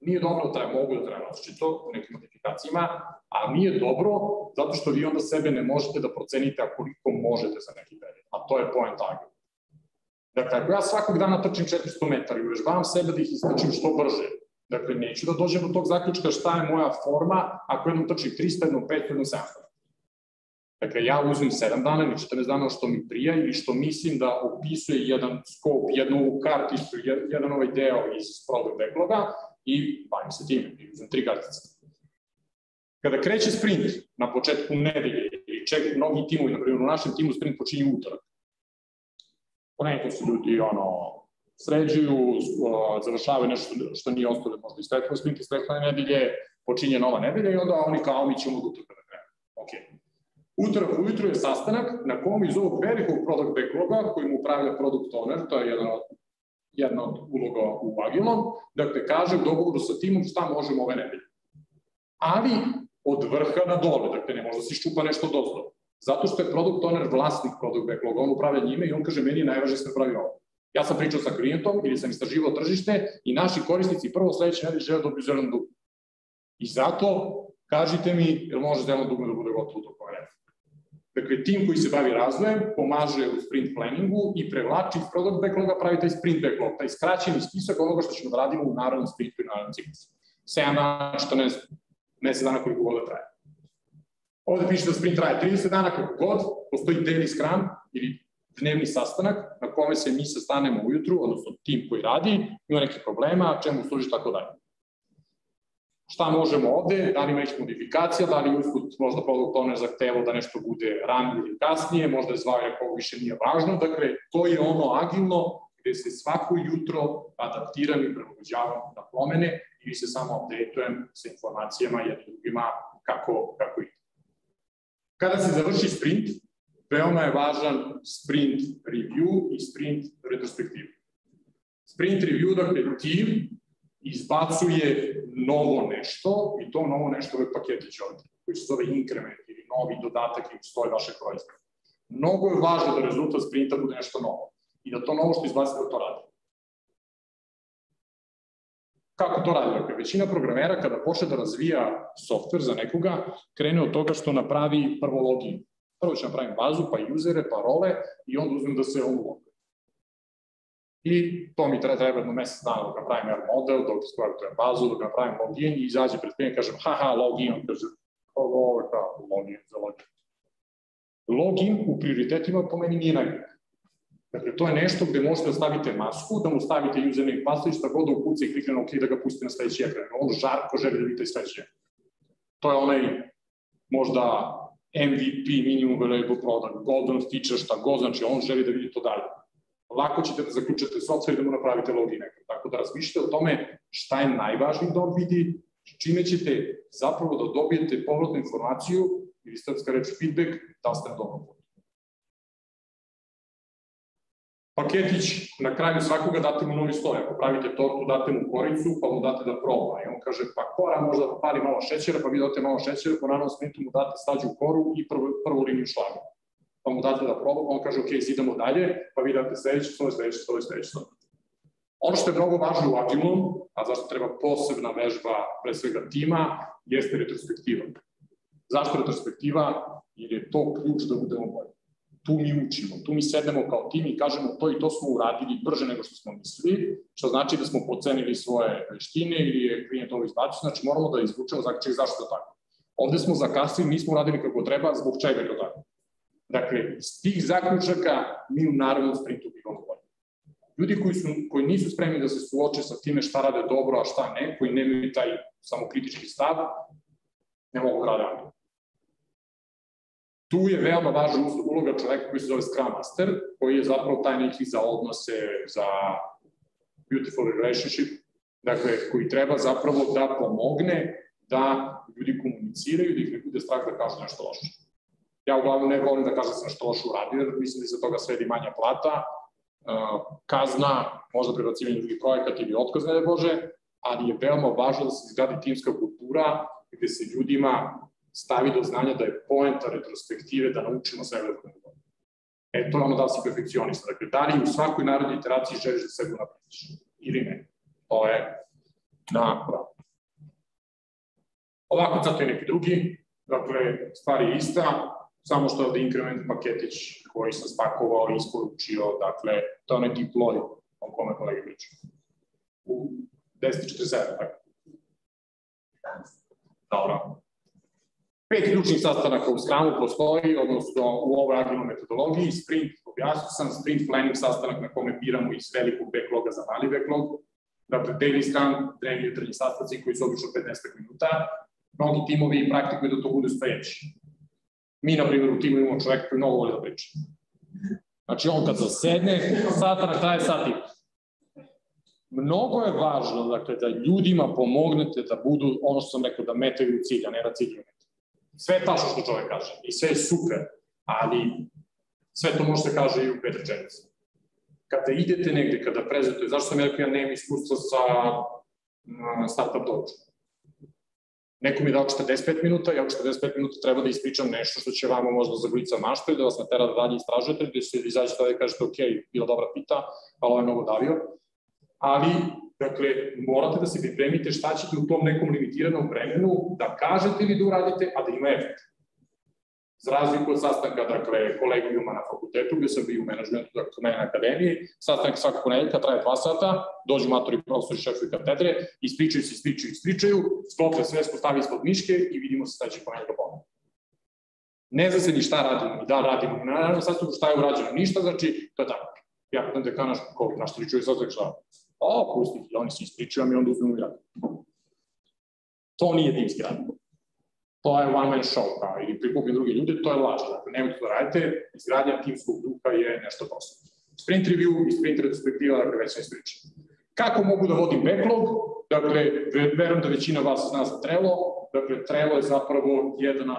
C: Nije dobro da traju, mogu da traju različito u nekim modifikacijama, a nije dobro zato što vi onda sebe ne možete da procenite koliko možete za neki period. A to je point agil. Dakle, ako ja svakog dana trčim 400 metara i uvežbavam sebe da ih istrčim što brže, dakle, neću da dođem do tog zaključka šta je moja forma ako jednom trčim 300, jednom 500, jednom 700. Dakle, ja uzmem 7 dana ili 14 dana što mi prija ili što mislim da opisuje jedan skop, jednu karticu, jedan ovaj deo iz product backloga i bavim se time, i uzmem tri kartice. Kada kreće sprint na početku nedelje ili ček mnogi timovi, na primjer u našem timu sprint počinje utorak, ponekad su ljudi ono, sređuju, završavaju nešto što nije ostalo možda iz prethodnog sprinta iz prethodne nedelje, počinje nova nedelja i onda oni kao mi ćemo da krenu. Ok. Utorak ujutru je sastanak na kom iz ovog velikog product backloga koji mu upravlja product owner, to je jedan od jedna od uloga u Agilom, dakle kaže u dogovoru sa timom šta možemo ove nedelje. Ali od vrha na dole, dakle ne može da se nešto dozdo. Zato što je product owner vlasnik product backloga, on upravlja njime i on kaže meni je najvažnije da se pravi ovo. Ja sam pričao sa klijentom ili sam istraživao tržište i naši korisnici prvo sledeće nedelje žele dobiju zelen dug. I zato kažite mi, jel može zelen dugme da bude gotovo do koje Dakle, tim koji se bavi razvojem pomaže u sprint planningu i prevlači iz product backloga, pravi taj sprint backlog, taj skraćeni spisak onoga što ćemo da radimo u narodnom sprintu i narodnom ciklusu. 7 dana, 14, mesec dana koliko god da traje. Ovde piše da sprint traje 30 dana kako god, postoji daily scrum ili dnevni sastanak na kome se mi sastanemo ujutru, odnosno tim koji radi, ima neke problema, čemu služi tako dalje. Šta možemo ovde, da li ima nekih modifikacija, da li usput možda produkt owner zahtevao da nešto bude ranije ili kasnije, možda je zvao nekog više nije važno, dakle, to je ono agilno gde se svako jutro adaptiram i prilagođavam na promene ili se samo updateujem sa informacijama jednim drugima kako, kako ide. Kada se završi sprint, veoma je važan sprint review i sprint retrospektiva. Sprint review, dakle, tim izbacuje novo nešto i to novo nešto je paketić ovde, koji se zove inkrement ili novi dodatak ili stoje vaše proizvode. Mnogo je važno da rezultat sprinta bude nešto novo i da to novo što izbacite da to radi. Kako to radi? Dakle, većina programera kada počne da razvija softver za nekoga, krene od toga što napravi prvo login. Prvo će napravim bazu, pa usere, pa role i onda uzmem da se on loguje. I to mi treba, treba jedno mesec dana dok napravim R model, dok skvartujem bazu, dok napravim login i izađe pred klijem i kažem haha, login, on kaže ovo je kao login za login. Login u prioritetima po meni nije najbolje. Dakle, to je nešto gde možete da stavite masku, da mu stavite username password, šta god da ukuca i klikne na OK da ga pustite na sledeći ekran. On žarko želi da vidite sledeći To je onaj možda MVP, minimum valuable product, golden feature, šta god, znači on želi da vidi to dalje lako ćete da zaključate software i da mu napravite login. Tako da razmišljate o tome šta je najvažniji da on vidi, čime ćete zapravo da dobijete povratnu informaciju ili stavska reč feedback da ste na dobrom putu. Paketić, na kraju svakoga date mu novi sloj. Ako pravite tortu, date mu koricu, pa mu date da proba. I on kaže, pa kora možda da pali malo šećera, pa vi date malo šećera, po naravnom smitu mu date stađu koru i prvu, prvu liniju šlaga pa mu date da proba, on kaže, ok, idemo dalje, pa vi date sledeći sloj, sledeći sloj, sledeći sloj. Ono što je mnogo važno u Agilom, a zašto treba posebna vežba pre svega tima, jeste retrospektiva. Zašto retrospektiva? Jer je to ključ da budemo bolji. Tu mi učimo, tu mi sednemo kao tim i kažemo to i to smo uradili brže nego što smo mislili, što znači da smo pocenili svoje veštine ili je klijent ovo izbacio, znači moramo da izvučemo zaključak zašto je tako. Ovde smo zakasili, nismo uradili kako treba, zbog čega je to tako. Dakle, iz tih zaključaka mi u narodnom sprintu bivamo bolji. Ljudi koji, su, koji nisu spremni da se suoče sa time šta rade dobro, a šta ne, koji nemaju taj samokritički stav, ne mogu da rade Tu je veoma važna uloga čoveka koji se zove Scrum Master, koji je zapravo taj neki za odnose, za beautiful relationship, dakle, koji treba zapravo da pomogne da ljudi komuniciraju, da ih ne bude strah da kažu nešto loše. Ja uglavnom ne volim da kažem da sam što loše uradio, jer mislim da se toga svedi manja plata, uh, kazna, možda prebacivanje drugih projekata ili otkaz, ne Bože, ali je veoma važno da se izgradi timska kultura gde se ljudima stavi do znanja da je poenta retrospektive da naučimo sve da budemo bolji. E, to je ono da si perfekcionista. Dakle, da li u svakoj narodnoj iteraciji želiš da sebe naprediš ili ne? To je na pravo. Ovako, zato je neki drugi. Dakle, stvar je ista, samo što je ovde inkrement paketić koji sam spakovao i isporučio, dakle, to je onaj deploy o kome kolege priča. U 10.47, tako. Dobro. Pet ključnih sastanaka u Scrumu postoji, odnosno u ovoj agilnoj metodologiji, sprint, objasnio sam, sprint planning sastanak na kome biramo iz velikog backloga za mali backlog, dakle daily Scrum, dnevni jutarnji sastanci koji su obično 15 minuta, mnogi timovi praktikuju da to bude stojeći Mi, na primjer, u timu imamo čoveka koji mnogo voli da priča. Znači, on kad zasedne, satanak traje sat i mnogo je važno dakle, da ljudima pomognete da budu, ono što sam rekao, da metaju cilj, a ne da cilj mete. Sve je tačno što čovek kaže i sve je super, ali sve to može se kaže i u pet rečenica. Kada idete negde, kada prezentujete, zašto sam ja rekao ja nemam iskustva sa startup dođu? Neko mi je dao 45 minuta, ja u 45 minuta treba da ispričam nešto što će vama možda za glica mašta i da vas natera da dalje istražujete, da se izađete i kažete ok, bila dobra pita, ali ovo je mnogo davio. Ali, dakle, morate da se pripremite šta ćete u tom nekom limitiranom vremenu da kažete ili da uradite, a da ima efekt. Za razliku od sastanka, dakle, kolegijuma na fakultetu, gde sam bio u menadžmentu, dakle, mene na akademiji, sastanak svakog ponedeljka traje dva sata, dođu matori profesori šefovi katedre, ispričaju se, ispričaju, ispričaju, sklope sve, spostavi ispod miške i vidimo se sledećeg ponedeljka ponovno. Ne zna se ni šta radimo, i da radimo, naravno sastanku šta je urađeno, ništa, znači, to je tako. Ja pitam dekana, ko, na što li čuje sastanak šta? O, pusti, i oni se ispričaju, i onda uzmemo radimo. To nije timski rad to je one man show, kao, ili prikupim druge ljude, to je laž. Dakle, nemojte to da radite, izgradnja timskog duha je nešto prosto. Sprint review i sprint retrospektiva, dakle, već sam ispričao. Kako mogu da vodim backlog? Dakle, verujem da većina vas zna za Trello. Dakle, Trello je zapravo jedna,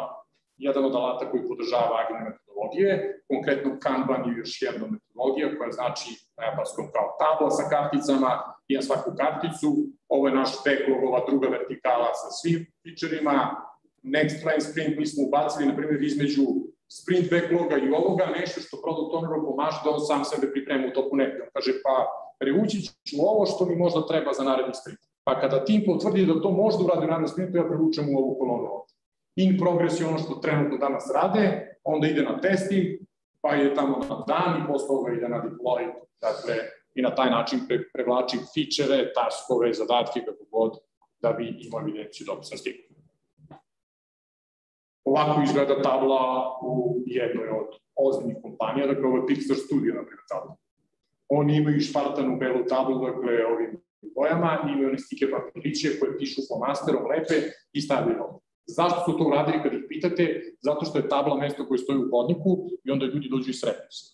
C: jedan od alata koji podržava agilne metodologije. Konkretno Kanban je još jedna metodologija koja znači na japanskom kao tabla sa karticama i na svaku karticu. Ovo je naš backlog, ova druga vertikala sa svim featureima, next line sprint mi smo ubacili, na primjer, između sprint backloga i ovoga, nešto što product owneru pomaže da on sam sebe priprema u toku neke. On kaže, pa preući ću ovo što mi možda treba za naredni sprint. Pa kada tim potvrdi da to može da uradi u narednom sprintu, ja prevučem u ovu kolonu ovde. In progress je ono što trenutno danas rade, onda ide na testing, pa je tamo na dan i posle toga ide na deploy, dakle, i na taj način pre, prevlačim fičere, taskove, zadatke, kako god, da bi imao evidenciju dobro sam stigao. Ovako izgleda tabla u jednoj od ozbiljnih kompanija, dakle ovo je Pixar Studio, na primjer, tabla. Oni imaju špartanu belu tablu, dakle, ovim bojama, imaju one stike papiriće koje pišu flomasterom, lepe i stavljaju ovde. Zašto su to uradili kad ih pitate? Zato što je tabla mesto koje stoji u hodniku i onda ljudi dođu i sretnu se.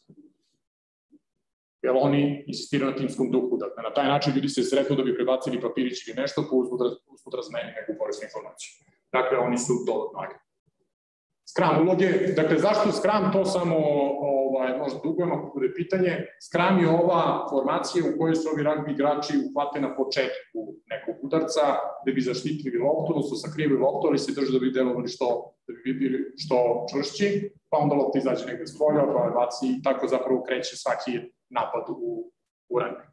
C: Jer oni insistiraju na timskom duhu. Dakle, na taj način ljudi se sretnu da bi prebacili papirić ili nešto, pa uzbud, uzbud razmeni neku korisnu informaciju. Dakle, oni su dodatno agresivni. Scrum uloge, dakle zašto Scrum, to samo ovaj, možda dugujemo ako bude pitanje. Scrum je ova formacija u kojoj se ovi rugby igrači uhvate na početku nekog udarca da bi zaštitili loptu, odnosno sakrivili loptu, ali se drže da bi delovali što, da bi bili što čvršći, pa onda lopta izađe negde s polja, pa je baci i tako zapravo kreće svaki napad u, u rugby.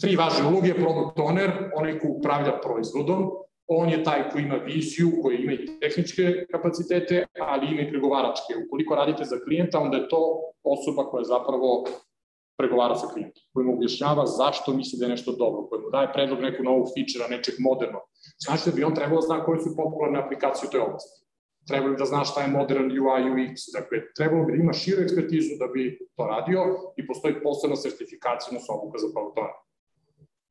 C: Tri važne uloge, product owner, onaj ko upravlja proizvodom, on je taj koji ima viziju, koji ima i tehničke kapacitete, ali ima i pregovaračke. Ukoliko radite za klijenta, onda je to osoba koja zapravo pregovara sa klijentom, koji mu objašnjava zašto misli da je nešto dobro, koji mu daje predlog neku novu feature nečeg moderno. Znači da bi on trebalo da zna koje su popularne aplikacije u toj oblasti. Trebalo bi da zna šta je modern UI, UX, dakle, trebalo bi da ima širu ekspertizu da bi to radio i postoji posebna sertifikacija, odnosno obuka za product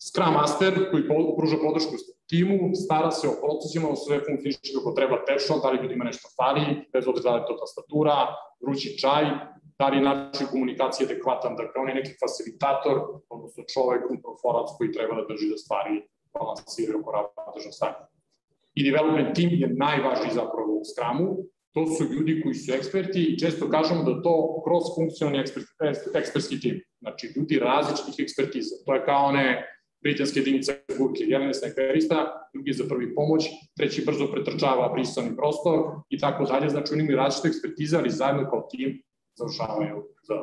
C: Scrum Master koji pruža podršku timu, stara se o procesima, o sve funkcioniše kako treba tečno, da li ljudima nešto fali, bez obzira da li to tastatura, vrući čaj, da li je način komunikacije adekvatan, dakle on je neki facilitator, odnosno čovek, uproforac koji treba da drži da stvari balansiraju oko ravnotežno stanje. I development team je najvažniji zapravo u Scrumu, to su ljudi koji su eksperti i često kažemo da to cross-funkcionalni ekspert, ekspertski tim. Znači, ljudi različitih ekspertiza. To je kao one britanske jedinice burke. Jedan je snajperista, drugi za prvi pomoć, treći brzo pretrčava brisani prostor i tako dalje. Znači oni imaju različite ekspertize, ali zajedno kao tim završavaju za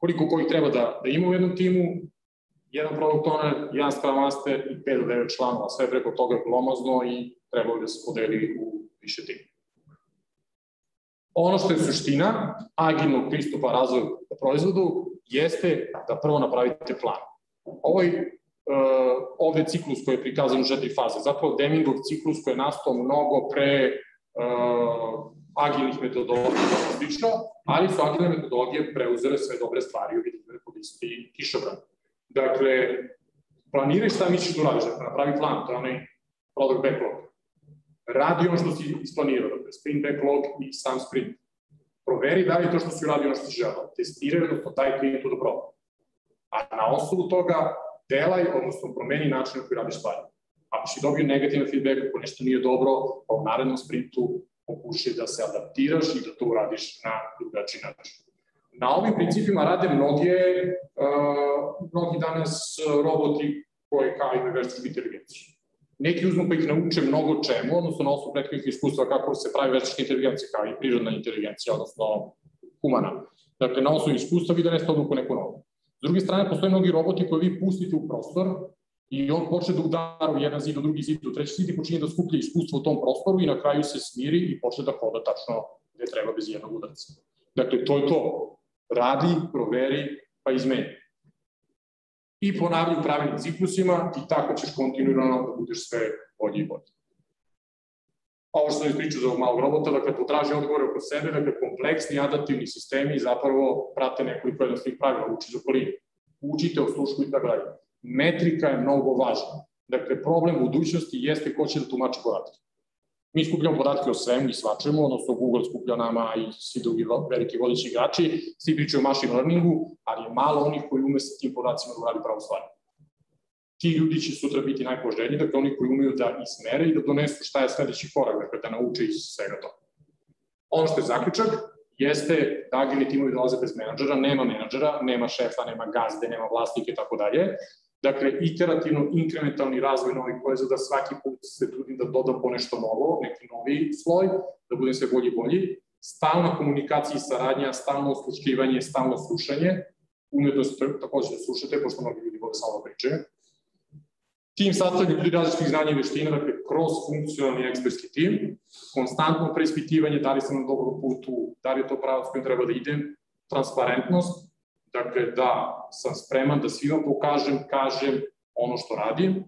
C: koliko kojih treba da, da ima u jednom timu, jedan product owner, jedan Scrum Master i 5 do 9 članova, sve preko toga je glomazno i trebalo da se podeli u više tima. Ono što je suština agilnog pristupa razvoju proizvodu jeste da prvo napravite plan. Ovaj uh, ovde ciklus koji je prikazan u četiri faze, zapravo Demingov ciklus koji je nastao mnogo pre uh, agilnih metodologija slično, ali su agilne metodologije preuzele sve dobre stvari u vidu rekodisti kišobran. Dakle, planiraj šta misliš da uradiš, dakle, napravi plan, to je onaj product backlog. Radi ono što si isplanirao, dakle, sprint backlog i sam sprint proveri da li to što si uradio ono što si želao. Testiraj, odnosno taj klijentu da proba. A na osnovu toga delaj, odnosno promeni način na koji radiš stvari. Ako si dobio negativan feedback, ako nešto nije dobro, pa u narednom sprintu pokušaj da se adaptiraš i da to uradiš na drugačiji način. Na ovim principima rade mnoge, uh, mnogi danas roboti koji kao imaju veštačku inteligenciju. Neki uzmu pa ih nauče mnogo čemu, odnosno na osnovu prethodnih iskustva kako se pravi veštačka inteligencija, kao i prirodna inteligencija, odnosno humana. Dakle, na osnovu iskustva vi donesete odluku neku novu. S druge strane, postoje mnogi roboti koje vi pustite u prostor i on počne da udara u jedan zid, u drugi zid, u treći zid i počinje da skuplja iskustvo u tom prostoru i na kraju se smiri i počne da hoda tačno gde treba bez jednog udarca. Dakle, to je to. Radi, proveri, pa izmeni. I ponavljaju u pravilnim ciklusima i tako ćeš kontinuirano da budeš sve bolji i bolji. Ovo što sam ispričao za ovog malog robota, dakle, potraži odgovore oko sebe, dakle, kompleksni adaptivni sistemi zapravo prate nekoliko jednostavnih pravila, uči iz okoline. Učite, osluškujte i tako dalje metrika je mnogo važna. Dakle, problem budućnosti jeste ko će da tumači podatke. Mi skupljamo podatke o svemu i svačemu, odnosno Google skuplja nama i svi drugi veliki vodeći igrači, svi pričaju o machine learningu, ali je malo onih koji ume sa tim podacima da uradi pravo stvari. Ti ljudi će sutra biti najpoželjniji, dakle oni koji umeju da ismere i da donesu šta je sledeći korak, dakle da nauče iz svega toga. Ono što je zaključak, jeste da agilni timovi dolaze bez menadžera, nema menadžera, nema šefa, nema gazde, nema vlastike i tako dalje, Dakle, iterativno, inkrementalni razvoj novih proizvoda, svaki put se trudim da dodam po nešto novo, neki novi sloj, da budem sve bolji i bolji. Stalna komunikacija i saradnja, stalno osluškivanje, stalno slušanje, umetnost takođe da slušate, pošto mnogi ljudi vole samo pričaju. Tim sastavlja ljudi različitih znanja i veština, dakle, kroz funkcionalni ekspertski tim, konstantno preispitivanje da li sam na dobrom putu, da li je to pravac kojim treba da idem, transparentnost, Dakle, da sam spreman da svima pokažem, kažem ono što radim.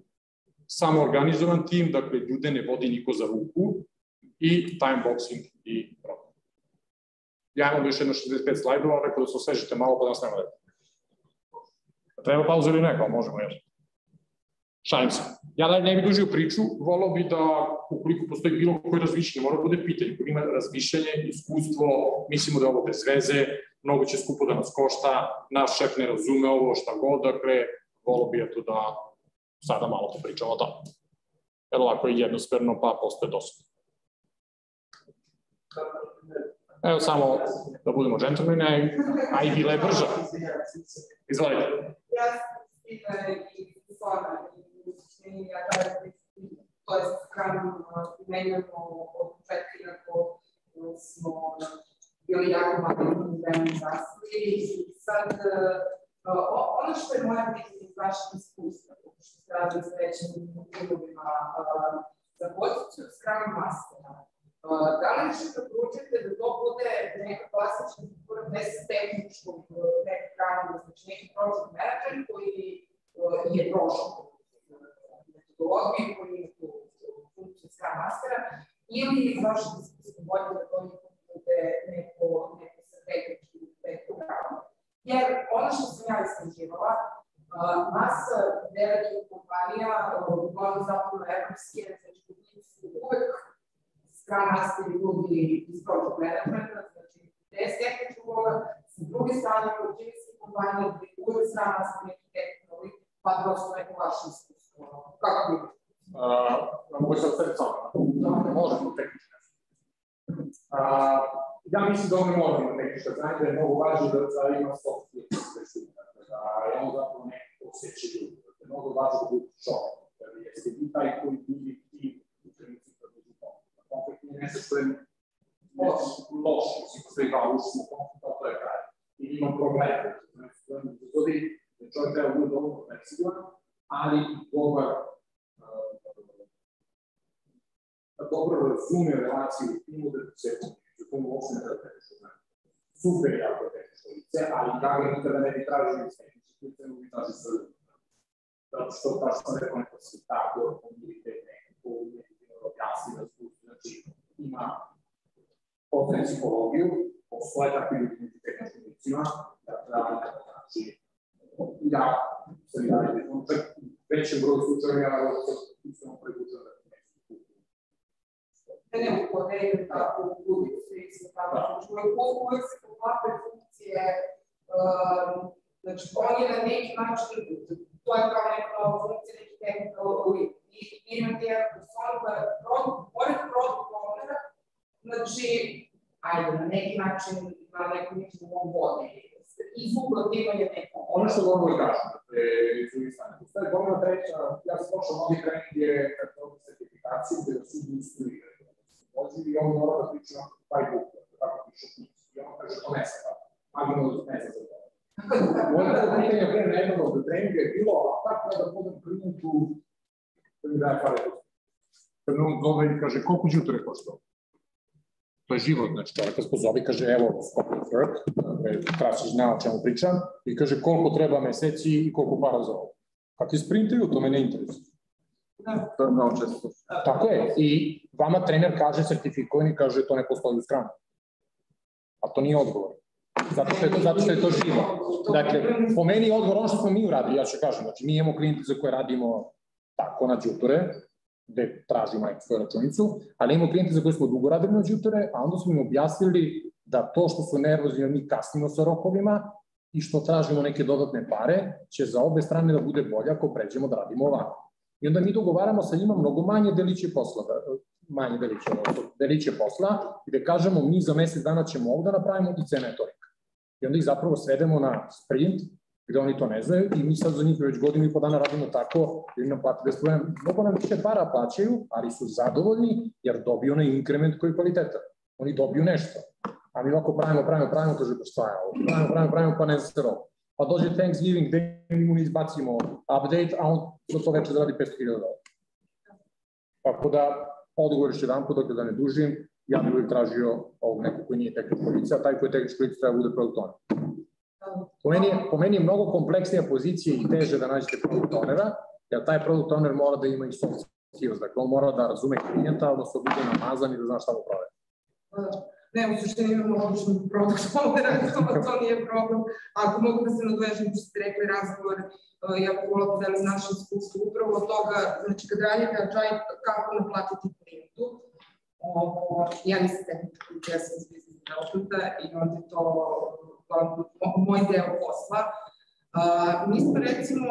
C: Samo organizovan tim, dakle, ljude ne vodi niko za ruku i timeboxing i program. Ja imam još jedno 65 slajdova, rekao da se osvežite malo pa da nas nema da Treba pauza ili ne, možemo još. Šalim se. Ja da ne bi dužio priču, volao bi da, ukoliko postoji bilo koje razmišljanje, mora da bude pitanje, ako ima razmišljanje, iskustvo, mislimo da je ovo bez veze, mnogo će skupo da nas košta, naš šef ne razume ovo, šta god, dakle, volao bi eto da sada malo popričamo o tome. Jer ovako je jednosmerno, pa postoje dosta. Evo samo da budemo džentlmeni, a i bila je brža. Izvolite. Ja sam ja to je skram primenjamo od početka, inako smo bili jako mali organizacije i sad uh, ono što je moja biti iz vašeg iskustva, što se radi s većim timovima uh, za poziciju Scrum Mastera, da li ćete pručite da to bude neka klasična struktura bez tehničkog nekog pravila, znači neki project manager koji je prošao metodologiju, koji ima tu funkciju Scrum Mastera, ili iz vašeg iskustva bolje da to bude neko, sa tehničkim backgroundom. Jer ono što sam ja istraživala, masa velikih kompanija, uglavnom zapravo evropske, znači su uvek Scrum Master ljudi iz project managementa, znači bez tehničkog voda, sa druge strane, kod kineske kompanije, gde uvek Scrum Master neki tehnički, pa prosto neko vaše iskustvo. Kako bi? Uh, mogu ostaviti samo. Možemo tehnički. A, ja mislim da ono moramo neki što znanje da je mnogo važno da da ima soft skills da je on zapravo neko osjeća ljudi, da je mnogo važno da bude čovjek, da jeste vi taj koji budi tim u trenutku da budu konflikt. Konflikt nije nešto što je loš, loš, mislim, sve dva uši smo konflikt, to je kraj. I imam probleme, znači, da izgledi da čovjek treba bude dovoljno fleksibilan, ali dobar da dobro razume relaciju u timu, da se u tomu uopšte ne da tehničko znanje. Super jako tehničko lice, ali da ga nikada ne bi tražio iz tehničkih lice, nego bi tražio sa Zato što, kao što sam rekao, neko se tako, pomirite nekako, nekako objasni da su, znači, ima potrebnu psihologiju, postoje takvi ljudi među tehničkim licima, da radi, znači, ja sam i dalje, čak većem broju slučajeva, ja sam prebučan da ne mogu da tako u budu svi se tako čuje. Uvijek se poklapaju funkcije, um,
A: Znači, on je na neki način, to je kao neka nova funkcija, neki tehnika, i imate jedan person koja je pored ownera, znači, ajde, na neki način, na nekom nivou vode, izvukla je neko.
C: Ono što dobro kažem, da je izolistane. Postoje gomila treća, ja sam pošao novi trening je je certifikacije, gde su instruirani. Dođi i on mora da priča taj buk, tako piše u I on kaže, to ne sa Magino ne sa za to. Moje pitanje pre nedelnog treninga je bilo, a kako da budem klijentu da mi daje pare Kad on zove i kaže, koliko đuture koštao? To je život, znači čovjek vas pozovi, kaže, evo, stop of work, Krasić zna o čemu pričam, i kaže koliko treba meseci i koliko para za ovo. Kakvi sprintaju, to me ne interesuje.
B: To je mnogo.
C: Tako je, i vama trener kaže sertifikovani, kaže to ne postoji u stranu. A to nije odgovor. Zato što je to, zato što je to živo. Dakle, po meni je odgovor ono što smo mi uradili, ja ću kažem, znači mi imamo klijente za koje radimo tako na džuture, gde tražimo neku svoju računicu, ali imamo klijente za koje smo dugo radili na džuture, a onda smo im objasnili da to što su nervozni, mi kasnimo sa rokovima i što tražimo neke dodatne pare, će za obe strane da bude bolje ako pređemo da radimo ovako. I onda mi dogovaramo sa njima mnogo manje deliće posla, da, manje deliće, deliće posla, gde kažemo mi za mesec dana ćemo ovde da napravimo i cena je tolika. I onda ih zapravo svedemo na sprint, gde oni to ne znaju i mi sad za njih već godinu i po dana radimo tako da im nam plati bez problema. Mnogo nam više para plaćaju, ali su zadovoljni jer dobiju onaj inkrement koji je kvalitetan. Oni dobiju nešto. A mi ovako pravimo, pravimo, pravimo, kaže pa šta je ovo? Pravimo, pravimo, pravimo, pa ne zna se. Pa dođe Thanksgiving, gde mi mu izbacimo update, a on za to večer zaradi 500.000 dolara. Tako da, odgovor još jedan put, dakle da ne dužim, ja bih uvijek tražio ovog nekog koji nije tehnička lica, a taj koji je tehnička lica treba da bude product owner. Po meni, je, po meni je mnogo kompleksnija pozicija i teže da nađete product ownera, jer taj product owner mora da ima i soft skills, dakle on mora da razume klijenta, odnosno bude namazan i da zna šta mu prodaje.
A: Ne, u suštini imamo odličan produkt ownera, to, to nije problem. Ako mogu da se nadvežem, što ste rekli razgovor, e, ja bih volila da delim naše iskustvo upravo od toga, znači kad radite agile, kako naplatiti klijentu, ovo, ja nisam tehnička, ja sam iz developmenta i onda je to moj deo posla. Uh, mi smo recimo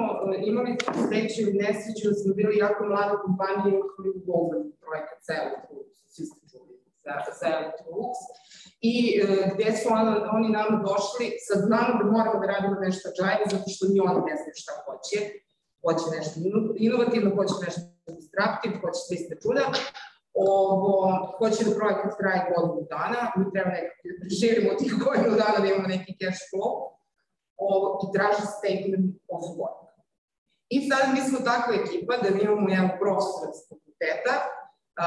A: imali sreću i nesreću da smo bili jako mlada kompanija i imali Google projekat celo, svi ste za Electrolux i uh, gde su on, oni nam došli sa znanom da moramo da radimo nešto agile zato što ni oni ne znaju šta hoće. Hoće nešto inovativno, hoće nešto disruptive, hoće sve iste čuda. Ovo, hoće da projekat traje godinu dana, mi treba nekako da preživimo tih godinu dana da imamo neki cash flow ovo, i traži statement of work. I sad mi smo takva ekipa da mi imamo jedan profesor iz fakulteta, a,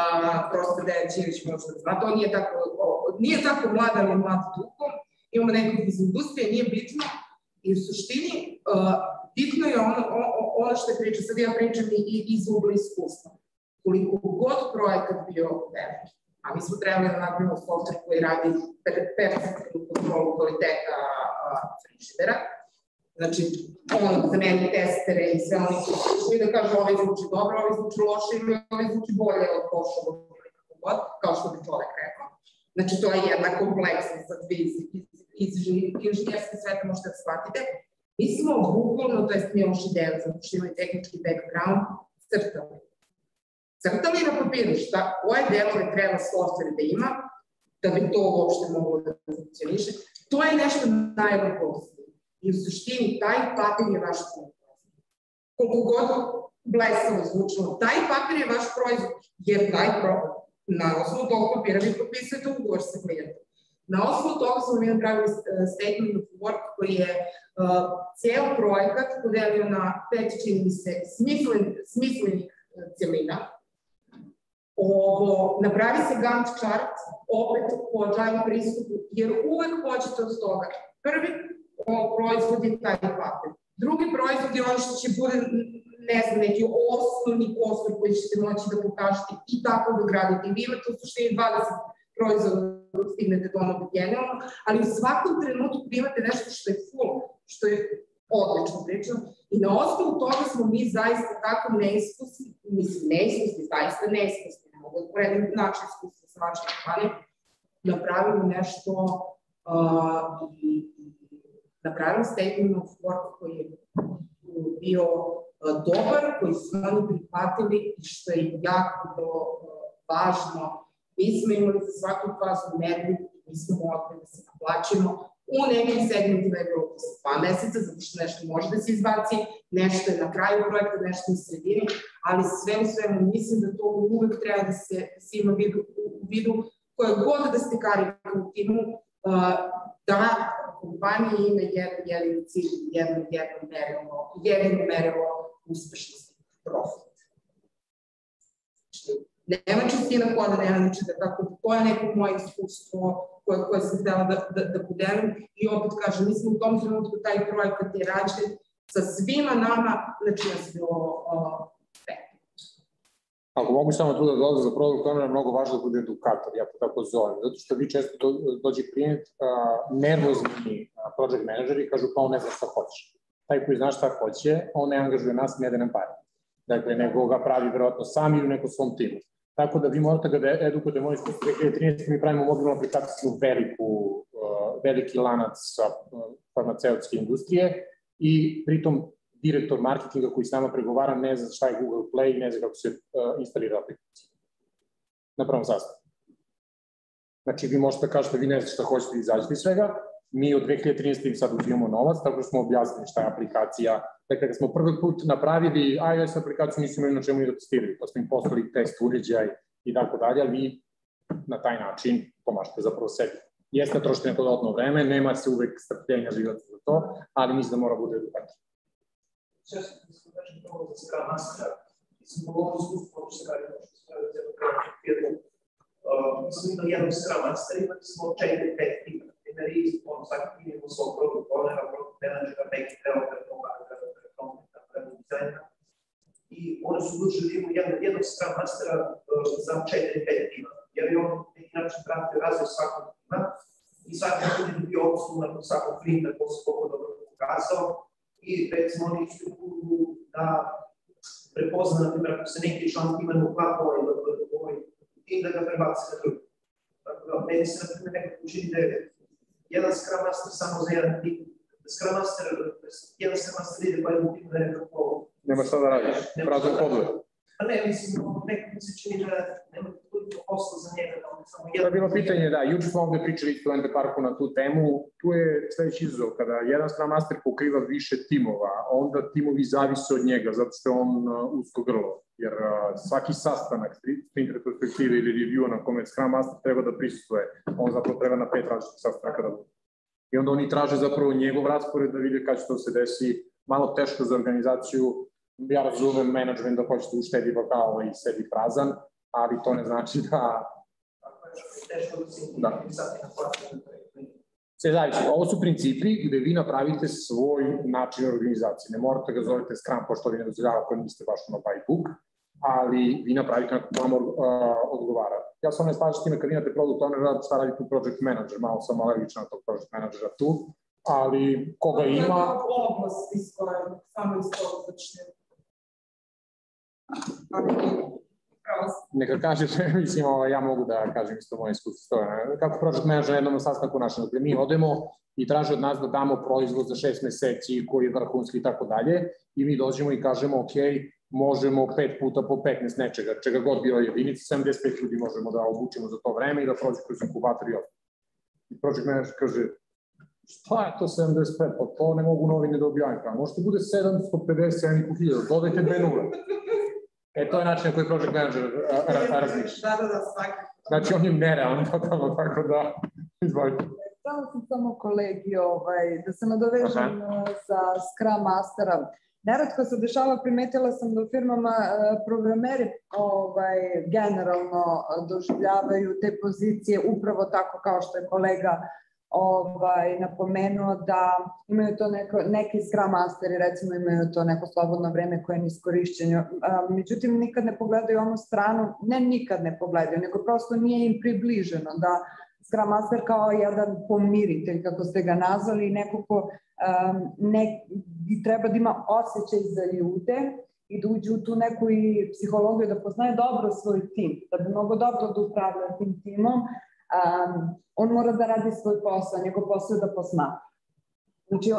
A: prosto Ćirić možda zna, to nije tako, o, nije tako mlad, ali mlad duhom, imamo nekog iz industrije, nije bitno, i u suštini a, bitno je ono, ono što je priča, sad ja pričam i iz ugla iskustva koliko god projekat bio veliki. A mi smo trebali da napravimo software koji radi perfektnu kontrolu kvaliteta frižidera. Znači, on zameni testere i sve oni su svi da kažu ovaj zvuči dobro, ovaj zvuči loše ili ovaj zvuči bolje od prošlog god, kao što bi čovek rekao. Znači, to je jedna kompleksnost sad vi iz, iz, inženjerske sveta možete da shvatite. Mi smo bukvalno, to je mi još ideja, zato što imaju tehnički background, crtali crtali na papiru šta, koje delove treba software da ima, da bi to uopšte moglo da funkcioniše. To je nešto najvažnije. I u suštini taj papir je vaš proizvod. Koliko god blesavo zvučilo, taj papir je vaš proizvod, jer taj pro, na osnovu tog papira vi potpisujete ugovor sa klijentom. Na osnovu toga smo mi napravili uh, statement of work koji je uh, ceo projekat podelio na pet, čini se, smislenih, smislenih uh, celina, ovo, napravi se Gantt chart, opet po agile pristupu, jer uvek hoćete od toga. Prvi o, proizvod je taj papir. Drugi proizvod je ono što će bude, ne znam, neki osnovni kostor koji ćete moći da pokažete i tako da gradite. I vi imate u suštini 20 proizvoda da stignete do onog generalno, ali u svakom trenutku imate nešto što je full, što je odlično pričano. I na osnovu toga smo mi zaista tako neiskusni, mislim neiskusni, zaista neiskusni, mogu da uporedim način iskustva sa vašim kompanijom, napravimo nešto uh, napravili statement of work koji je bio dobar, koji su oni prihvatili i što je jako bilo važno. Mi smo imali za svaku fazu mernu i mi smo mogli da se naplaćemo u nekim segmentima je bilo dva meseca, zato što nešto može da se izbaci, nešto je na kraju projekta, nešto na sredini, ali sve u svemu mislim da to uvek treba da se, da se ima vidu, u vidu koje god da ste karika u timu, da kompanija ima jedan jedin cilj, jedno jedno merilo, jedino merilo uspešnosti, profit. Znači, nema čistina koda, nema znači da tako, to je neko moje iskustvo koje, koje sam htela da, da, da podelim i opet kažem, mi smo u tom trenutku taj projekat je rađen sa svima nama, znači nas bilo uh,
C: Ako mogu samo tu da dodam za produkt owner, je mnogo važno da bude edukator, ja to tako zovem, zato što vi često do, dođe klijent nervozni uh, project menadžeri kažu pa on ne zna šta hoće. Taj koji zna šta hoće, on ne angažuje nas, ne da nam pare. Dakle, nego ga pravi verovatno sam ili neko svom timu. Tako da vi morate ga da edukujete, moj iskustvo 2013. mi pravimo mobilnu aplikaciju veliku, veliki lanac farmaceutske industrije i pritom direktor marketinga koji s nama pregovara ne zna šta je Google Play, ne zna kako se uh, instalira aplikacija. Na prvom sastavu. Znači, vi možete da kažete, vi ne znate šta hoćete da izađete iz svega, mi od 2013. sad uzimamo novac, tako da smo objasnili šta je aplikacija. Dakle, kada smo prvi put napravili iOS aplikaciju, nisu imali na čemu i da testirali, pa smo im poslali test uređaj i tako dalje, ali vi na taj način pomažete zapravo sebi. Jeste trošite neko dodatno vreme, nema se uvek strpljenja života za to, ali mislim da mora bude edukacija.
D: Često smo kažem to za Scrum Mastera, mislim, u ovom iskustvu, kako se radi, što se radi za jednu firmu, smo imali smo 4-5 tima, primjer, i on svaki tim ima svog produkt menadžera, frontenda, web dizajna, i oni su odlučili da imaju jednog, jednog Scrum Mastera za 4-5 tima, jer je on neki način pratio razvoj svakog tima, i svaki tim je bio osnovu na svakom printa, ko se koliko dobro pokazao, i recimo oni ulogu da prepozna, na primjer, ako se neki član tima ne uklapa ovaj, ovaj tim, da ga prebaci na drugi. Tako da, meni se, na primjer, nekako učini da je jedan Scrum Master samo za jedan tim, Scrum Master, jedan Scrum Master ide pa jedan tim da nekako...
C: Nema šta da radiš, prazan podled.
D: Pa ne, mislim, nekako mi se čini da nema toliko posla za njega, da on samo jedan...
C: To je bilo pitanje, da, juče smo ovde pričali isto u Parku na tu temu, tu je sledeći izazov, kada jedan Scrum Master pokriva više timova, onda timovi zavise od njega, zato što je on uh, usko grlo, jer uh, svaki sastanak sprint retrospektive ili review na kome Scrum Master treba da prisustuje, on zapravo treba na pet različitih sastanaka da bude. I onda oni traže zapravo njegov raspored da vide kada će to se desi, malo teško za organizaciju, ja razumem management da hoće da uštedi vokal i sedi prazan, ali to ne znači da... Da. Sve zavisi. Ovo su principi gde vi napravite svoj način organizacije. Ne morate ga zovete Scrum, pošto vi ne dozvoljava ako niste baš ono by book, ali vi napravite kako vam uh, odgovara. Ja sam ne slažem s time kad imate product owner, šta radi tu project manager, malo sam alergičan na tog project managera tu, ali koga ima...
A: Iz koje, samo iz toga začne
C: Neka kažete, mislim, ovo, ja mogu da kažem isto moje iskustvo. Kako project na jednom sastanku našem, dakle mi odemo i traže od nas da damo proizvod za šest meseci koji je vrhunski i tako dalje i mi dođemo i kažemo, ok, možemo pet puta po 15 nečega, čega god bilo jedinici, 75 ljudi možemo da obučimo za to vreme i da prođe kroz inkubator i ovo. I project manager kaže, šta je to 75, pa to ne mogu novine da objavim, pa možete bude 750, 7.500, dodajte dve nule. E, to je način na koji project manager razmišlja.
A: Da, da, da, svaki.
C: Znači, on je nerealan totalno, tako da, izvolite.
E: Samo sam samo kolegi, ovaj, da se nadovežem Aha. sa Scrum Mastera. Neretko se dešava, primetila sam da u firmama programeri ovaj, generalno doživljavaju te pozicije upravo tako kao što je kolega ovaj, napomenuo da imaju to neko, neki Scrum Masteri recimo imaju to neko slobodno vreme koje je niskorišćenje. Međutim, nikad ne pogledaju onu stranu, ne nikad ne pogledaju, nego prosto nije im približeno da Scrum Master kao jedan pomiritelj, kako ste ga nazvali, neko ko um, ne, treba da ima osjećaj za ljude i da uđe u tu neku i psihologiju, da poznaje dobro svoj tim, da bi mogo dobro da upravlja tim timom, um, on mora da radi svoj posao, njegov posao je da posmatra. Znači,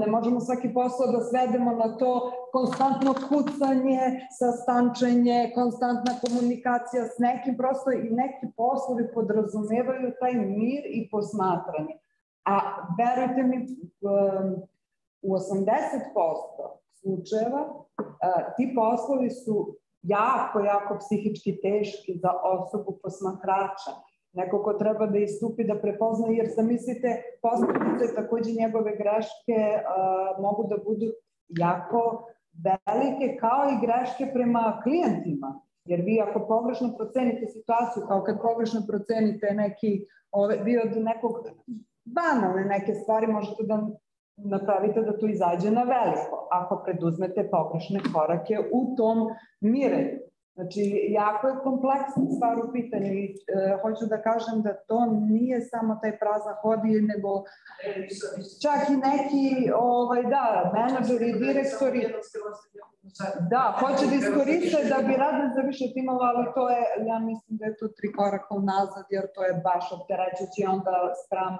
E: ne možemo svaki posao da svedemo na to konstantno kucanje, sastančenje, konstantna komunikacija s nekim, prosto i neki poslovi podrazumevaju taj mir i posmatranje. A verujte mi, u 80% slučajeva ti poslovi su jako, jako psihički teški za osobu posmatrača neko ko treba da istupi, da prepozna, jer zamislite, posledice takođe njegove greške uh, mogu da budu jako velike, kao i greške prema klijentima. Jer vi ako pogrešno procenite situaciju, kao kad pogrešno procenite neki, ove, vi od nekog banalne neke stvari možete da napravite da to izađe na veliko, ako preduzmete pogrešne korake u tom mirenju. Znači, jako je kompleksna stvar u pitanju i e, hoću da kažem da to nije samo taj prazan hodi, nego čak i neki, ovaj, da, menadžeri, direktori, da, hoće da iskoriste da bi radne za više timova, ali to je, ja mislim da je to tri koraka unazad, jer to je baš opterećući onda spram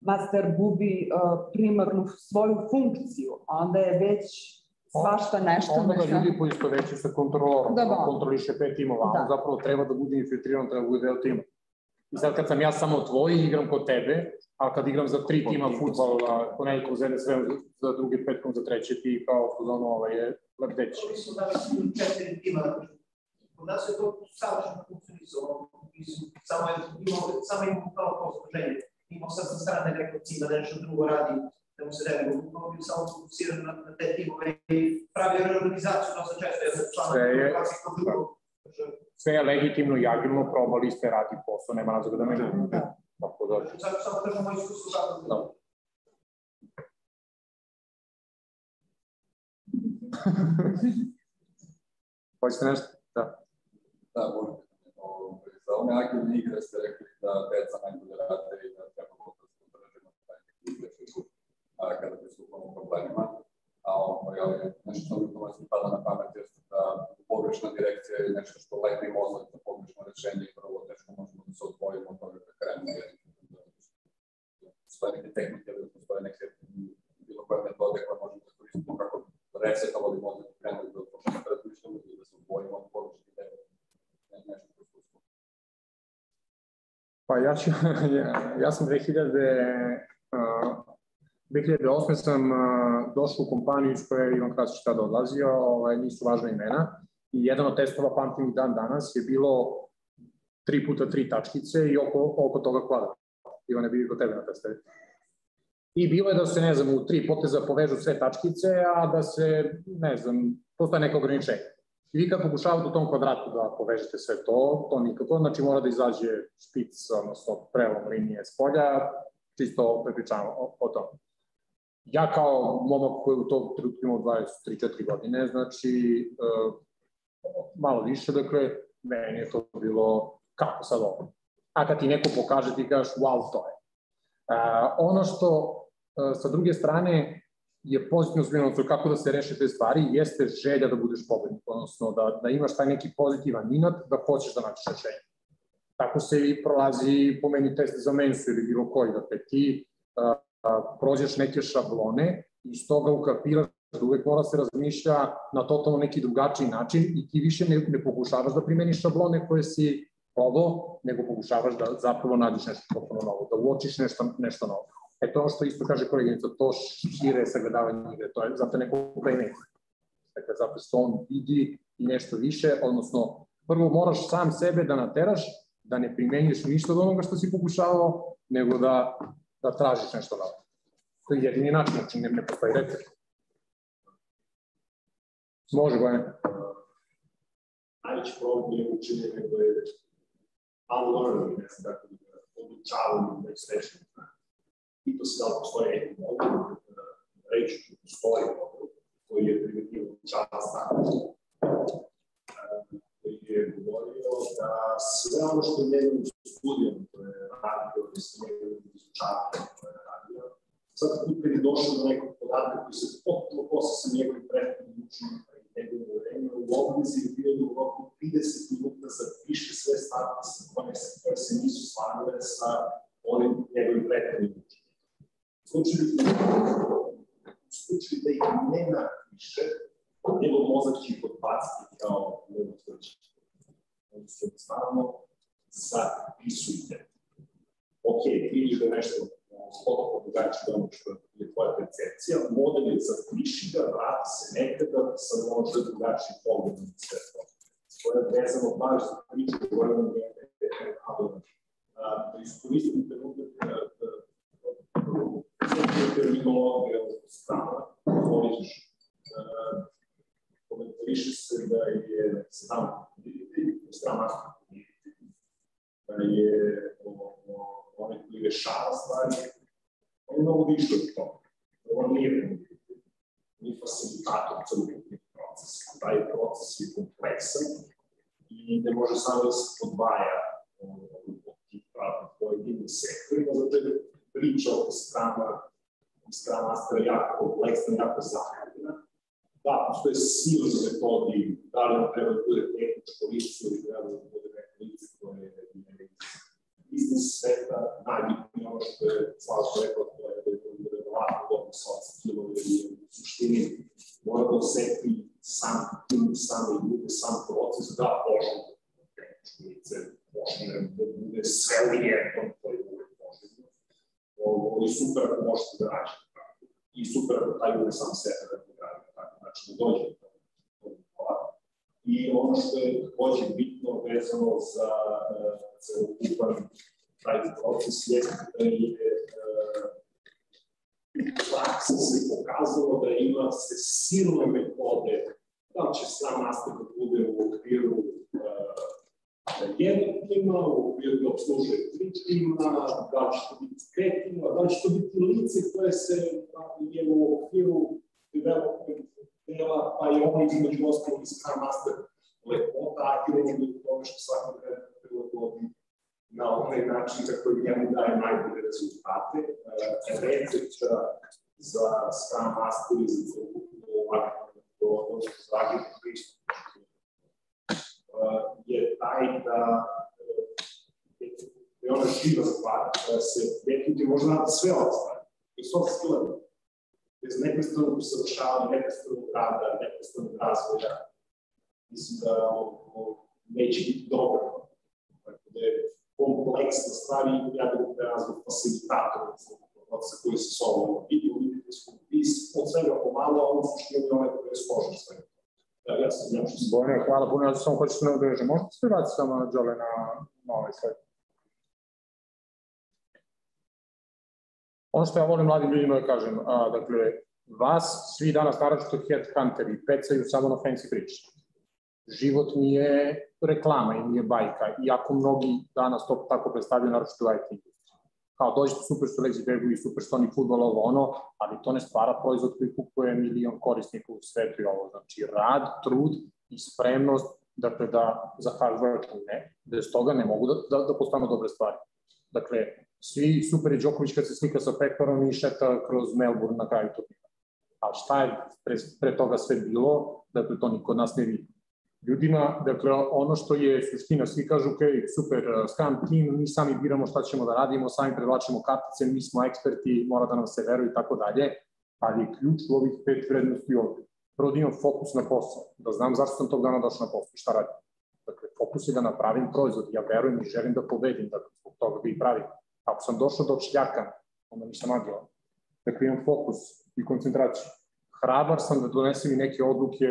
E: master gubi uh, primarnu svoju funkciju, onda je već svašta nešto.
C: Onda ga ljudi poistoveću sa kontrolorom,
E: da, da.
C: kontroliše pet timova, da. on zapravo treba da bude infiltriran, treba da bude deo tima. I sad kad sam ja samo tvoj i igram kod tebe, a kad igram za tri tima futbol, ponedjeljkom za sve, za drugi petkom za treće, ti kao fuzonu ovaj je lepteći.
D: Oni su da su četiri tima, kod nas je to savršeno funkcionisalo, samo je imao, samo imamo kao posluženje. Imao sad sa strane neko cima da nešto drugo radi, da mu se ne bi mogli samo fokusirati na, na te timove i pravi reorganizaciju dosta često je člana
C: sve je, sve je legitimno i agilno, probali ste radi posao, nema razloga da me ne da. Tako da.
D: Zato samo kažemo iskustvo kako da.
C: Hoćete nešto? Da.
F: Da, možete. Za one agilne igre ste rekli da deca najbolje rade i da treba kada pristupamo problemima. A ovo je nešto što mi mi pada na pamet jeste da pogrešna direkcija je nešto što lepi mozak za pogrešno rešenje i prvo teško možemo da se odvojimo od toga da krenemo jer postoje neke tehnike ili postoje neke bilo koje metode koje možemo da koristimo kako resetovali mozak i krenuli da počnemo da razmišljamo i da se odvojimo od pogrešnih ideja. Nešto što
C: Pa ja ću, ja, ja sam 2000, 2008. sam došao u kompaniju iz koje je Ivan Krasić tada odlazio, ovaj, nisu važna imena, i jedan od testova, pamtim dan danas, je bilo 3 puta 3 tačkice i oko, oko toga kvadrat. Ivan je bio kod tebe na testovi. I bilo je da se, ne znam, u tri poteza povežu sve tačkice, a da se, ne znam, postoje neko ograničenje. I vi kad pokušavate u tom kvadratu da povežete sve to, to nikako, znači mora da izađe špic, odnosno prelom linije s polja, čisto prepričavamo o, o tome ja kao momak koji u tom trenutku imao 23-4 godine, znači uh, malo više, dakle, meni je to bilo kako sad ovo. A kad ti neko pokaže, ti kažeš, wow, to je. Uh, ono što uh, sa druge strane je pozitivno zbiljeno kako da se reše te stvari, jeste želja da budeš pobednik, odnosno da, da imaš taj neki pozitivan inat, da hoćeš da naćeš rešenje. Tako se i prolazi po meni test za mensu ili bilo koji, dakle ti uh, prođeš neke šablone i iz toga ukapiraš da uvek mora se razmišlja na totalno neki drugačiji način i ti više ne, ne pokušavaš da primeniš šablone koje si ovo, nego pokušavaš da zapravo nađeš nešto potpuno novo, da uočiš nešto, nešto novo. E to što isto kaže koleginica, to šire sagledavanje igre, to je zato neko playmaker. Dakle, zato što on vidi i nešto više, odnosno prvo moraš sam sebe da nateraš, da ne primenjuješ ništa od onoga što si pokušavao, nego da da tražiš nešto novo. To je jedini način, znači ne, ne postoji recept. Može, Bojan.
G: Najveći problem je učenje nego je unlearning, ne znam kako da odučavanje da srećno. I to se da li postoji neki model, reći ću postoji koji je primitivno učava koji je govorio da sve ono što je njegovim studijom koje je radio i sa njegovim izučavanjem koje je radio, sad kad je došao do nekog podatka koji se potpuno posle sa njegovim prethodnim učenjem i njegovim vreme, u obvezi je bio da u roku 30 minuta zapiše sve stavke koje se, koje se nisu slavile sa onim njegovim prethodnim učenjem. slučaju, u slučaju da ih nema više, njegov mozak će ih odbaciti kao neutvrđenje. Oni su jednostavno zapisujte. Ok, vidiš da je nešto potpuno drugačije od onog što je tvoja percepcija, model je zapiši ga, vrati se nekada sa možda drugačijim pogledom na sve to. To je vezano baš za priču koju nam je Adovan. Da iskoristim trenutak terminologije strana, koristiš komentariše se da je sam strana da je onaj koji rešava stvari, on je mnogo više od toga. On nije ni facilitator celokupnih procesa. Taj proces je kompleksan i ne može samo da se podvaja od tih pravnih pojedinih sektorima, zato je priča o strama, strana mastera jako kompleksna, jako zahtevna. Da, postoje silne metodi, da li treba da bude tehničko lice ili treba da bude neko lice koje je biznis sveta, najbitnije ono što je Slavko rekao, to je da je to verovatno dobro soci skillove i u suštini mora da oseti sam tim, same ljude, sam proces da poželjno tehničko lice, poželjno da bude sve u jednom, to je uvek poželjno. Ovo je super ako možete da rađete tako. I super ako taj uvek sam sebe da radi način da dođe do toga. I ono što je takođe bitno vezano za celokupan taj proces je da je praksa se pokazalo da ima se silne metode, da će sam master da bude u okviru jednog tima, u okviru da obslužuje tri tima, da će to biti pet tima, da će to biti lice koje se je u okviru development dela, pa i oni između ostalog i Scrum Master lepota, aktivno do toga što svakog vremena prilagodi na onaj način kako njemu daje najbolje rezultate. Recept za Scrum Master i za ovakvu za agilni pristup je taj da je ona živa stvar, da se definitivno može naći sve ove stvari. I soft skillovi, bez neprestanog usavršavanja, neprestanog rada, neprestanog razvoja, mislim da ovo, neće biti dobro. Tako da je kompleksna stvar i ja bih da razvoj facilitatora procesa koji se s ovom vidi u i od svega pomalo, a on suštini onaj koji je složen svega. Da, ja sam znači...
C: Bojne, hvala puno, ja sam hoćeš da ne odrežem. Možete se vratiti samo na Đole na, na ovaj sled? Ono što ja volim mladim ljudima da kažem, a, dakle, vas svi danas naravno headhunteri pecaju samo na fancy priče. Život nije reklama i nije bajka, iako mnogi danas to tako predstavljaju, naravno u IT. Kao dođete super što leđi bebu i super što oni futbol ovo ono, ali to ne stvara proizvod koji kupuje milion korisnika u svetu i ovo. Znači rad, trud i spremnost dakle, da za hard work ne, bez toga ne mogu da, da, da postanu dobre stvari. Dakle, svi super i Đoković kad se slika sa pekvarom i šeta kroz Melbourne na kraju turnira. A šta je pre, pre toga sve bilo, dakle to niko od nas ne vidi ljudima, dakle ono što je suština, svi kažu ok, super, uh, Scrum team, mi sami biramo šta ćemo da radimo, sami prevlačimo kartice, mi smo eksperti, mora da nam se veruje i tako dalje, ali ključ u ovih pet vrednosti ovde. Prvo da imam fokus na posao, da znam zašto sam tog dana došao na posao, šta radim. Dakle, fokus je da napravim proizvod, ja verujem i želim da pobedim, dakle, zbog toga da i pravim. Ako sam došao do šljaka, onda nisam agilan. Dakle, imam fokus i koncentraciju. Hrabar sam da donesem i neke odluke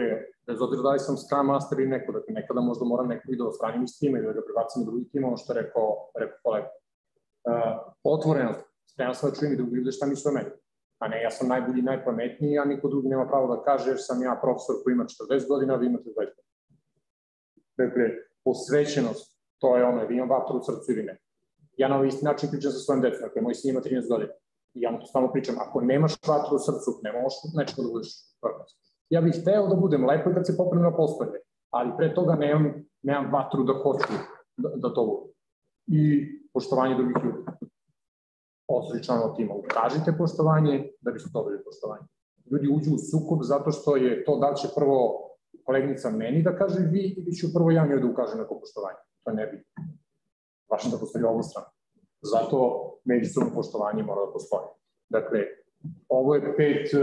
C: bez obzira da li sam Scrum Master ili neko, dakle nekada možda moram neko i da ostranim iz tima i da ga prebacim u drugi tim, ono što je rekao, rekao kolega. Uh, otvorenost, spreman sam da čujem i drugi ljude šta misle o meni. A ne, ja sam najbolji najpametniji, a niko drugi nema pravo da kaže jer sam ja profesor koji ima 40 godina, vi imate 20 godina. Dakle, posvećenost, to je ono, ili imam vatru u srcu ili ne. Ja na ovaj isti način pričam sa svojim decom, dakle, moj sin ima 13 godina. I ja mu to stalno pričam, ako nemaš vatru u srcu, ne možeš nečego da budeš vrhunski ja bih hteo da budem lepo kad se poprem na postolje, ali pre toga nemam, nemam vatru da hoću da, da to budem. I poštovanje drugih ljudi. Ostali članova tima, ukažite poštovanje da biste dobili poštovanje. Ljudi uđu u sukob zato što je to da će prvo kolegnica meni da kaže vi ili ću prvo ja njoj da ukažem neko poštovanje. To ne bi. Vaše da postoji ovu stranu. Zato međusobno poštovanje mora da postoji. Dakle, ovo je pet uh,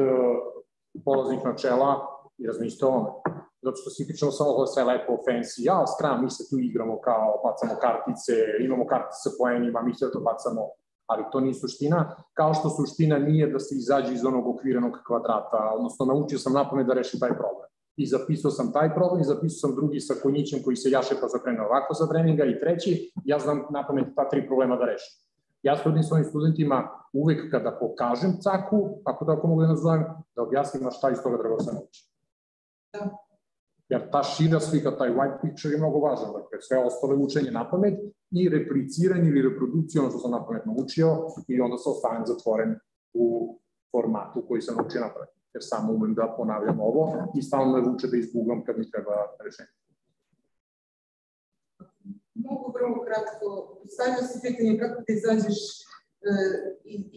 C: polaznih načela i razmišljate o ovome. Zato što svi pričamo samo ovo sve lepo, fancy, ja, stran, mi se tu igramo kao, bacamo kartice, imamo kartice sa poenima, mi sve to bacamo, ali to nije suština, kao što suština nije da se izađe iz onog okvirenog kvadrata, odnosno naučio sam napamet da rešim taj problem. I zapisao sam taj problem i zapisao sam drugi sa konjićem koji se jaše pa zakrene ovako za treninga i treći, ja znam napamet ta tri problema da rešim. Ja trudim svojim studentima uvek kada pokažem caku, ako tako mogu da nazovem, da objasnim šta iz toga treba da se nauči.
A: Da.
C: Jer ta šira slika, taj white picture je mnogo važan. Dakle, sve ostale učenje na pamet i repliciranje ili reprodukcija ono što sam na pamet naučio i onda se ostavim zatvoren u formatu koji sam naučio na pamet. Jer samo umem da ponavljam ovo i stalno me vuče da izgugam kad mi treba rešenje.
A: Mogu vrlo kratko, stavio se pitanje kako ti izađeš e,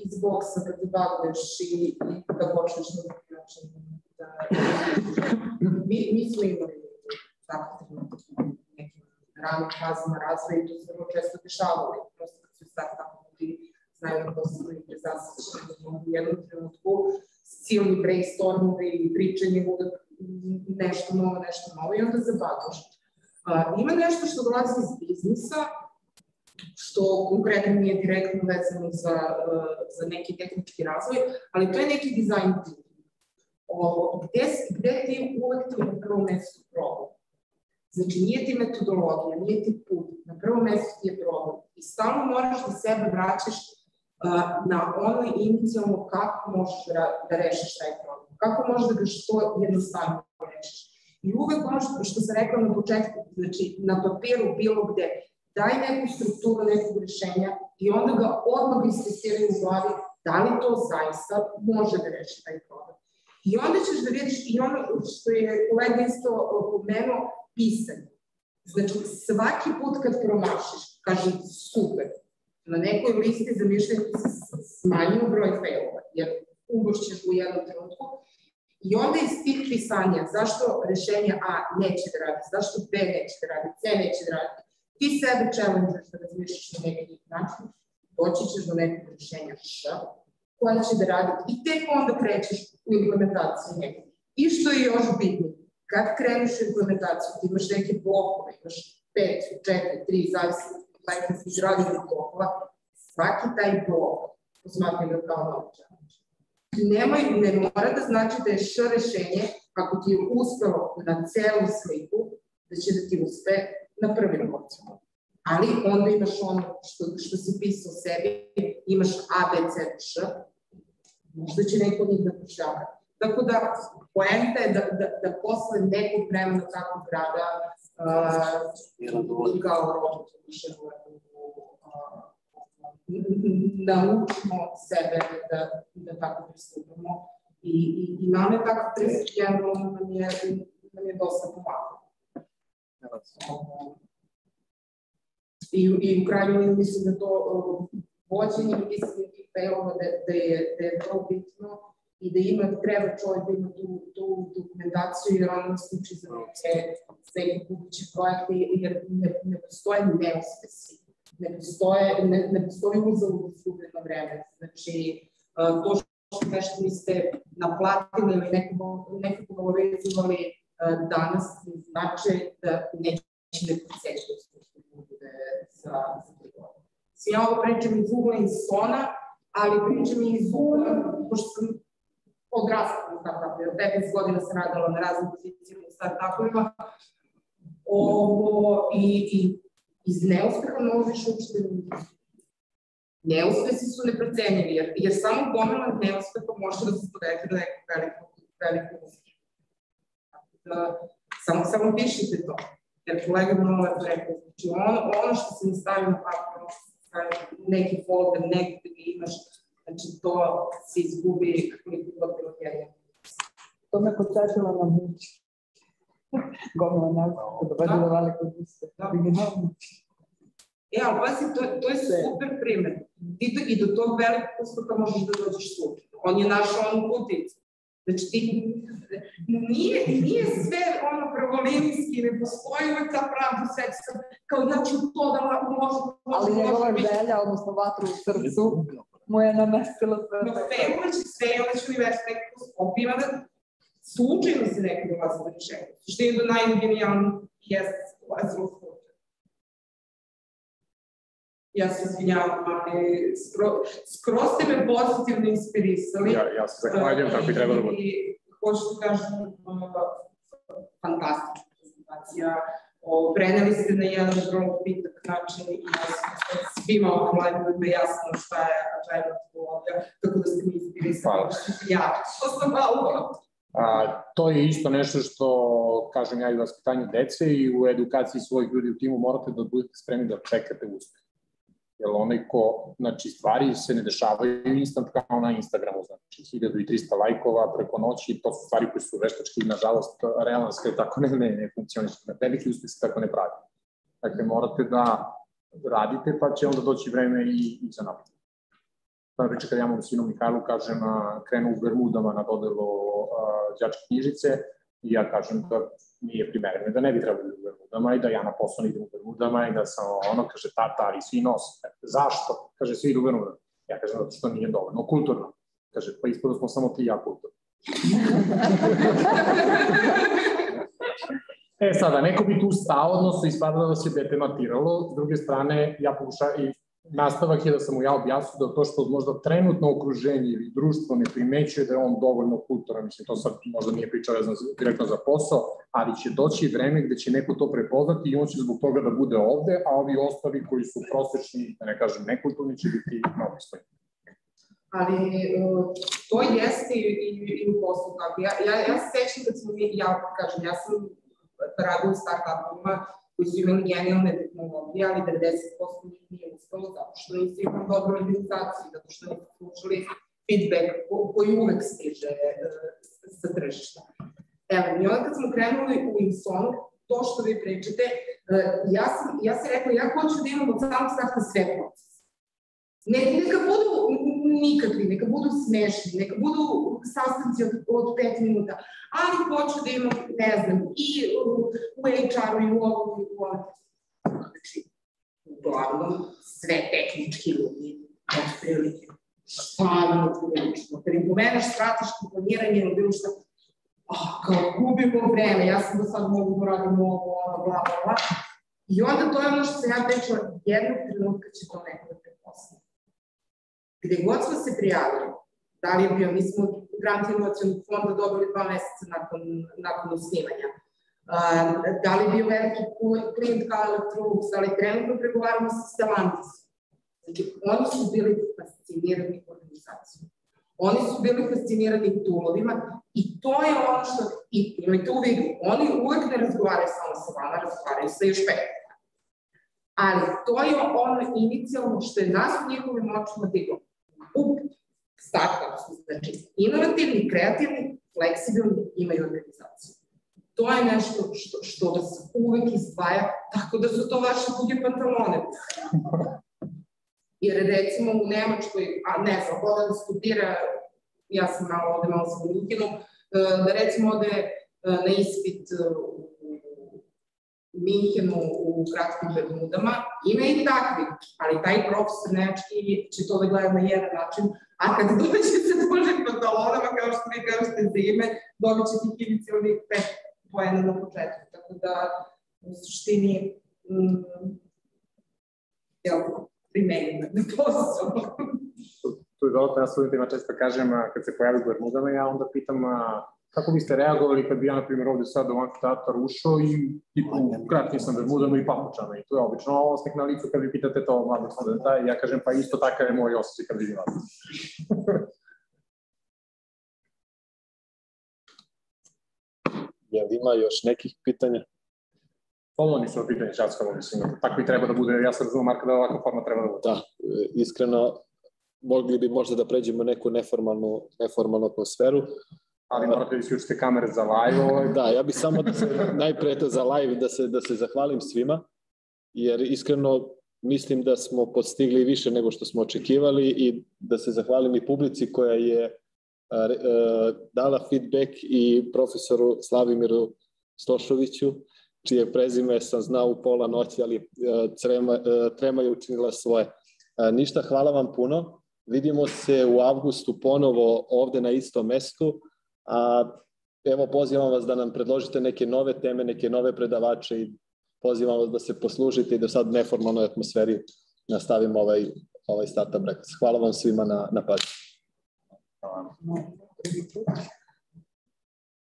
A: iz boksa kad te bavlješ i, i da počneš na drugi način. Da, mi, mi smo imali tako nekim ranim fazama razvoja i to se vrlo često dešavalo. Prosto kad su start-up ljudi znaju da postoji prezasičeni u jednom trenutku silni brainstormovi i pričanje uvek nešto novo, nešto novo i onda zabavaš. A, ima nešto što dolazi iz biznisa, što konkretno nije direktno vezano za, za neki tehnički razvoj, ali to je neki dizajn thinking. Gde, gde ti uvek ti na prvom mestu problem? Znači, nije ti metodologija, nije ti put, na prvom mestu ti je problem. I stalno moraš da sebe vraćaš uh, na ono inicijalno kako možeš da, rešiš taj problem. Kako možeš da ga što jednostavno rešiš. I uvek ono što, što sam rekla na početku, znači na papiru bilo gde, daj neku strukturu nekog rešenja i onda ga odmah istestiraju u glavi da li to zaista može da reši taj problem. I onda ćeš da vidiš i ono što je kolega isto pomenuo, pisanje. Znači, svaki put kad promašiš, kažem super, na nekoj listi za mišljenje se smanjio broj failova, jer ugošćeš u jednom trenutku, I onda iz tih pisanja, zašto rešenje A neće da radi, zašto B neće da radi, C neće da radi, ti sebe challenge da razmišljaš na neki način, doći ćeš do nekog rešenja Š, koja će da radi i tek onda krećeš u implementaciju nekog. I što je još bitno, kad kreneš u implementaciju, ti imaš neke blokove, imaš 5, 4, 3, zavisno od izrađenih blokova, svaki taj blok posmatram ga kao novi Nemoj, ne mora da znači da je š rešenje, ako ti je uspelo na celu sliku, da će da ti uspe na prvi lokaciju. Ali onda imaš ono što, što si pisao sebi, imaš A, B, C, Š, možda će neko njih da pošava. Tako da, poenta je da, da, da posle nekog vremena takvog rada uh, kao robot više uh, naučimo sebe da, da tako pristupamo. I, i, i nam je tako pristup generalno nam je, nam je dosta pomagao. I, I u krajnju mislim da to vođenje mislim tih failova da, da, je, da je vrlo bitno i da ima, treba čovjek da ima tu, tu dokumentaciju jer on sluči za neke, neke buduće projekte jer ne, ne postoje neuspesi ne postoje, ne, ne postoji uzalud izgubljeno vreme. Znači, to što nešto niste naplatili ili nekako, nekako obavezivali danas znači da neće ne podsjećati da bude za, za. Svi ja ovo pričam iz ugla iz sona, ali pričam i iz ugla, pošto sam odrastala u startupu, 15 godina sam radila na raznim pozicijama u startupovima, ovo, i, i iz neuspeha možeš da Neuspesi su neprocenjivi, jer, jer samo gomila neuspeha može da se dovede do nekog velikog, velikog uspeha. Da, samo, samo pišite to. Jer kolega bi malo lepo rekao, znači ono, ono što se ne stavi na papir, ono što se stavi neki folder, negde da ga imaš, znači to se izgubi koliko god bilo jedno.
E: To me podsjetilo na muć. Gomila nekako, da dovedu do velikog uspeha. Originalno.
A: E, ali pazi, to, to je super primer. Ti do, i do tog velikog uspeha možeš da dođeš sutra. On je našao onu puticu. Znači, ti, nije, nije sve ono pravolinijski, ne postoji uvek ta pravda seksa, kao ću to da možem...
E: Ali njegova želja, odnosno vatru u srcu, mu je namestila sve.
A: No, će univerzitet nekako skopima da slučajno se neko dolazi do rešenja. Što je do najgenijalniji jeste ulazilo u Ja se izvinjavam, ali skro, skroz ste me pozitivno inspirisali.
C: Ja, ja se zahvaljujem, tako i treba da bude.
A: I hoću da kažem, fantastična prezentacija. O, preneli ste na jedan vrlo pitak način i svima mladima jasno šta je agile metodologija, tako da ste mi inspirisali. Ja, to sam malo.
C: A, to je isto nešto što, kažem ja, i u vaspitanju dece i u edukaciji svojih ljudi u timu morate da budete spremni da čekate uspeh. Jer onaj ko, znači, stvari se ne dešavaju instant kao na Instagramu, znači 1300 lajkova preko noći, to su stvari koje su veštački, nažalost, realanske, tako ne, ne, ne funkcionišu. Na veliki uspeh se tako ne pravi. Dakle, morate da radite, pa će onda doći vreme i, i za napad. Pa priča kad ja mogu sinu Mihajlu, kažem, krenu u Bermudama na dodelo đačke knjižice i ja kažem da nije primereno da ne bi trebalo u Bermudama i da ja na posao idem u Bermudama i da sam ono, kaže, tata, ali svi nose. Zašto? Kaže, svi idu u Bermudama. Ja kažem, zato što nije dovoljno kulturno. Kaže, pa ispod smo samo ti ja kulturno. E sada, neko bi tu stao, odnosno ispada da je dete matiralo, s druge strane, ja pokušavam, i nastavak je da sam mu ja objasnio da to što možda trenutno okruženje ili društvo ne primećuje da je on dovoljno kulturan, mislim, to sad možda nije priča vezano direktno za posao, ali će doći vreme gde će neko to prepoznati i on će zbog toga da bude ovde, a ovi ostali koji su prosečni, da ne kažem nekulturni, će biti neopismeni.
A: Ali uh, to jeste i, i, i u poslu tako. Ja, ja, ja se sećam kad smo mi, ja kažem, ja sam radio u start-upima koji su imali genijalne tehnologije, ali 90% njih nije uspelo zato što nisu imali dobru organizaciju, zato što nisu slušali feedback ko, koji uvek stiže uh, sa tržišta. Evo, i onda kad smo krenuli u Insong, to što vi pričate, uh, ja, sam, ja sam rekla, ja hoću da imam od samog starta sve proces. Ne, neka budu nikakvi, neka budu smešni, neka budu sastanci od, od pet minuta, ali hoću da imam, ne znam, i u, HR-u i u ovom i u ovom. Znači, uglavnom, sve tehnički ljudi, od prilike, stvarno prilično. Kad im pomeneš strateško planiranje ili bilo šta, oh, kao gubimo vreme, ja sam do sad mogu da radim ovo, bla, bla, bla. I onda to je ono što sam ja pričala, jednog trenutka će to neko da. Gde god smo se prijavili, da li je bio, mi smo grant inovacijalnog fonda dobili dva meseca nakon, nakon osnivanja. Uh, da li je bio veliki klijent kao Electrolux, da li trenutno pregovaramo sa Stellantisom. Znači, oni su bili fascinirani organizacijom. Oni su bili fascinirani tulovima i to je ono što, i imajte u vidu, oni uvek ne razgovaraju samo sa vama, razgovaraju sa još pet. Ali to je ono inicijalno što je nas u njihovim očima diglo u startup su, znači inovativni, kreativni, fleksibilni, imaju organizaciju. To je nešto što, što vas uvek izdvaja, tako da su to vaše duge pantalone. Jer recimo u Nemačkoj, a ne znam, voda da studira, ja sam malo ovde, malo sam u Lukinu, da recimo ode na ispit u Minhenu u kratkim Bermudama, ima i takvi, ali taj profesor nemački će to da gleda na jedan način, a kad dođe sa dužim pantalonama, kao što vi kažete za ime, dobit će tih inicijalnih pet pojena na početku. Tako da, u suštini, mm, jel, primenim na posao.
C: Tu je dodatno, ja studentima često kažem, kad se pojavi u Bermudama, ja onda pitam kako biste reagovali kad bi ja, na primjer, ovde sad u amfiteatar ušao i tipu, kratkim sam bermudama i papučama i to je obično osnek na licu kad vi pitate to mladog studenta i ja kažem pa isto takav je moj osjećaj kad vidim vas.
H: Jel ima još nekih pitanja?
C: Ovo nisu pitanje časkavo, mislim, tako i treba da bude, ja sam razumem Marka da ovakva forma treba da bude.
H: Da, iskreno, mogli bi možda da pređemo neku neformalnu, neformalnu atmosferu
C: ali morate da isključite kamere za live. Ovaj.
H: Da, ja bih samo da se, najpre to za live da se, da se zahvalim svima, jer iskreno mislim da smo postigli više nego što smo očekivali i da se zahvalim i publici koja je a, a, dala feedback i profesoru Slavimiru Stošoviću, čije prezime sam znao u pola noći, ali a, trema, trema je učinila svoje. Ništa, hvala vam puno
B: Vidimo se u avgustu ponovo ovde na istom mestu. A evo pozivam vas da nam predložite neke nove teme, neke nove predavače i pozivam vas da se poslužite i da sad neformalnoj atmosferi nastavimo ovaj, ovaj startup breakfast. Hvala vam svima na, na pažnju.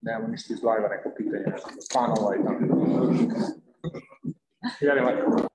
C: Nemamo ništa iz live-a, neko pitanje, fanova i tako. Jeli, Marko?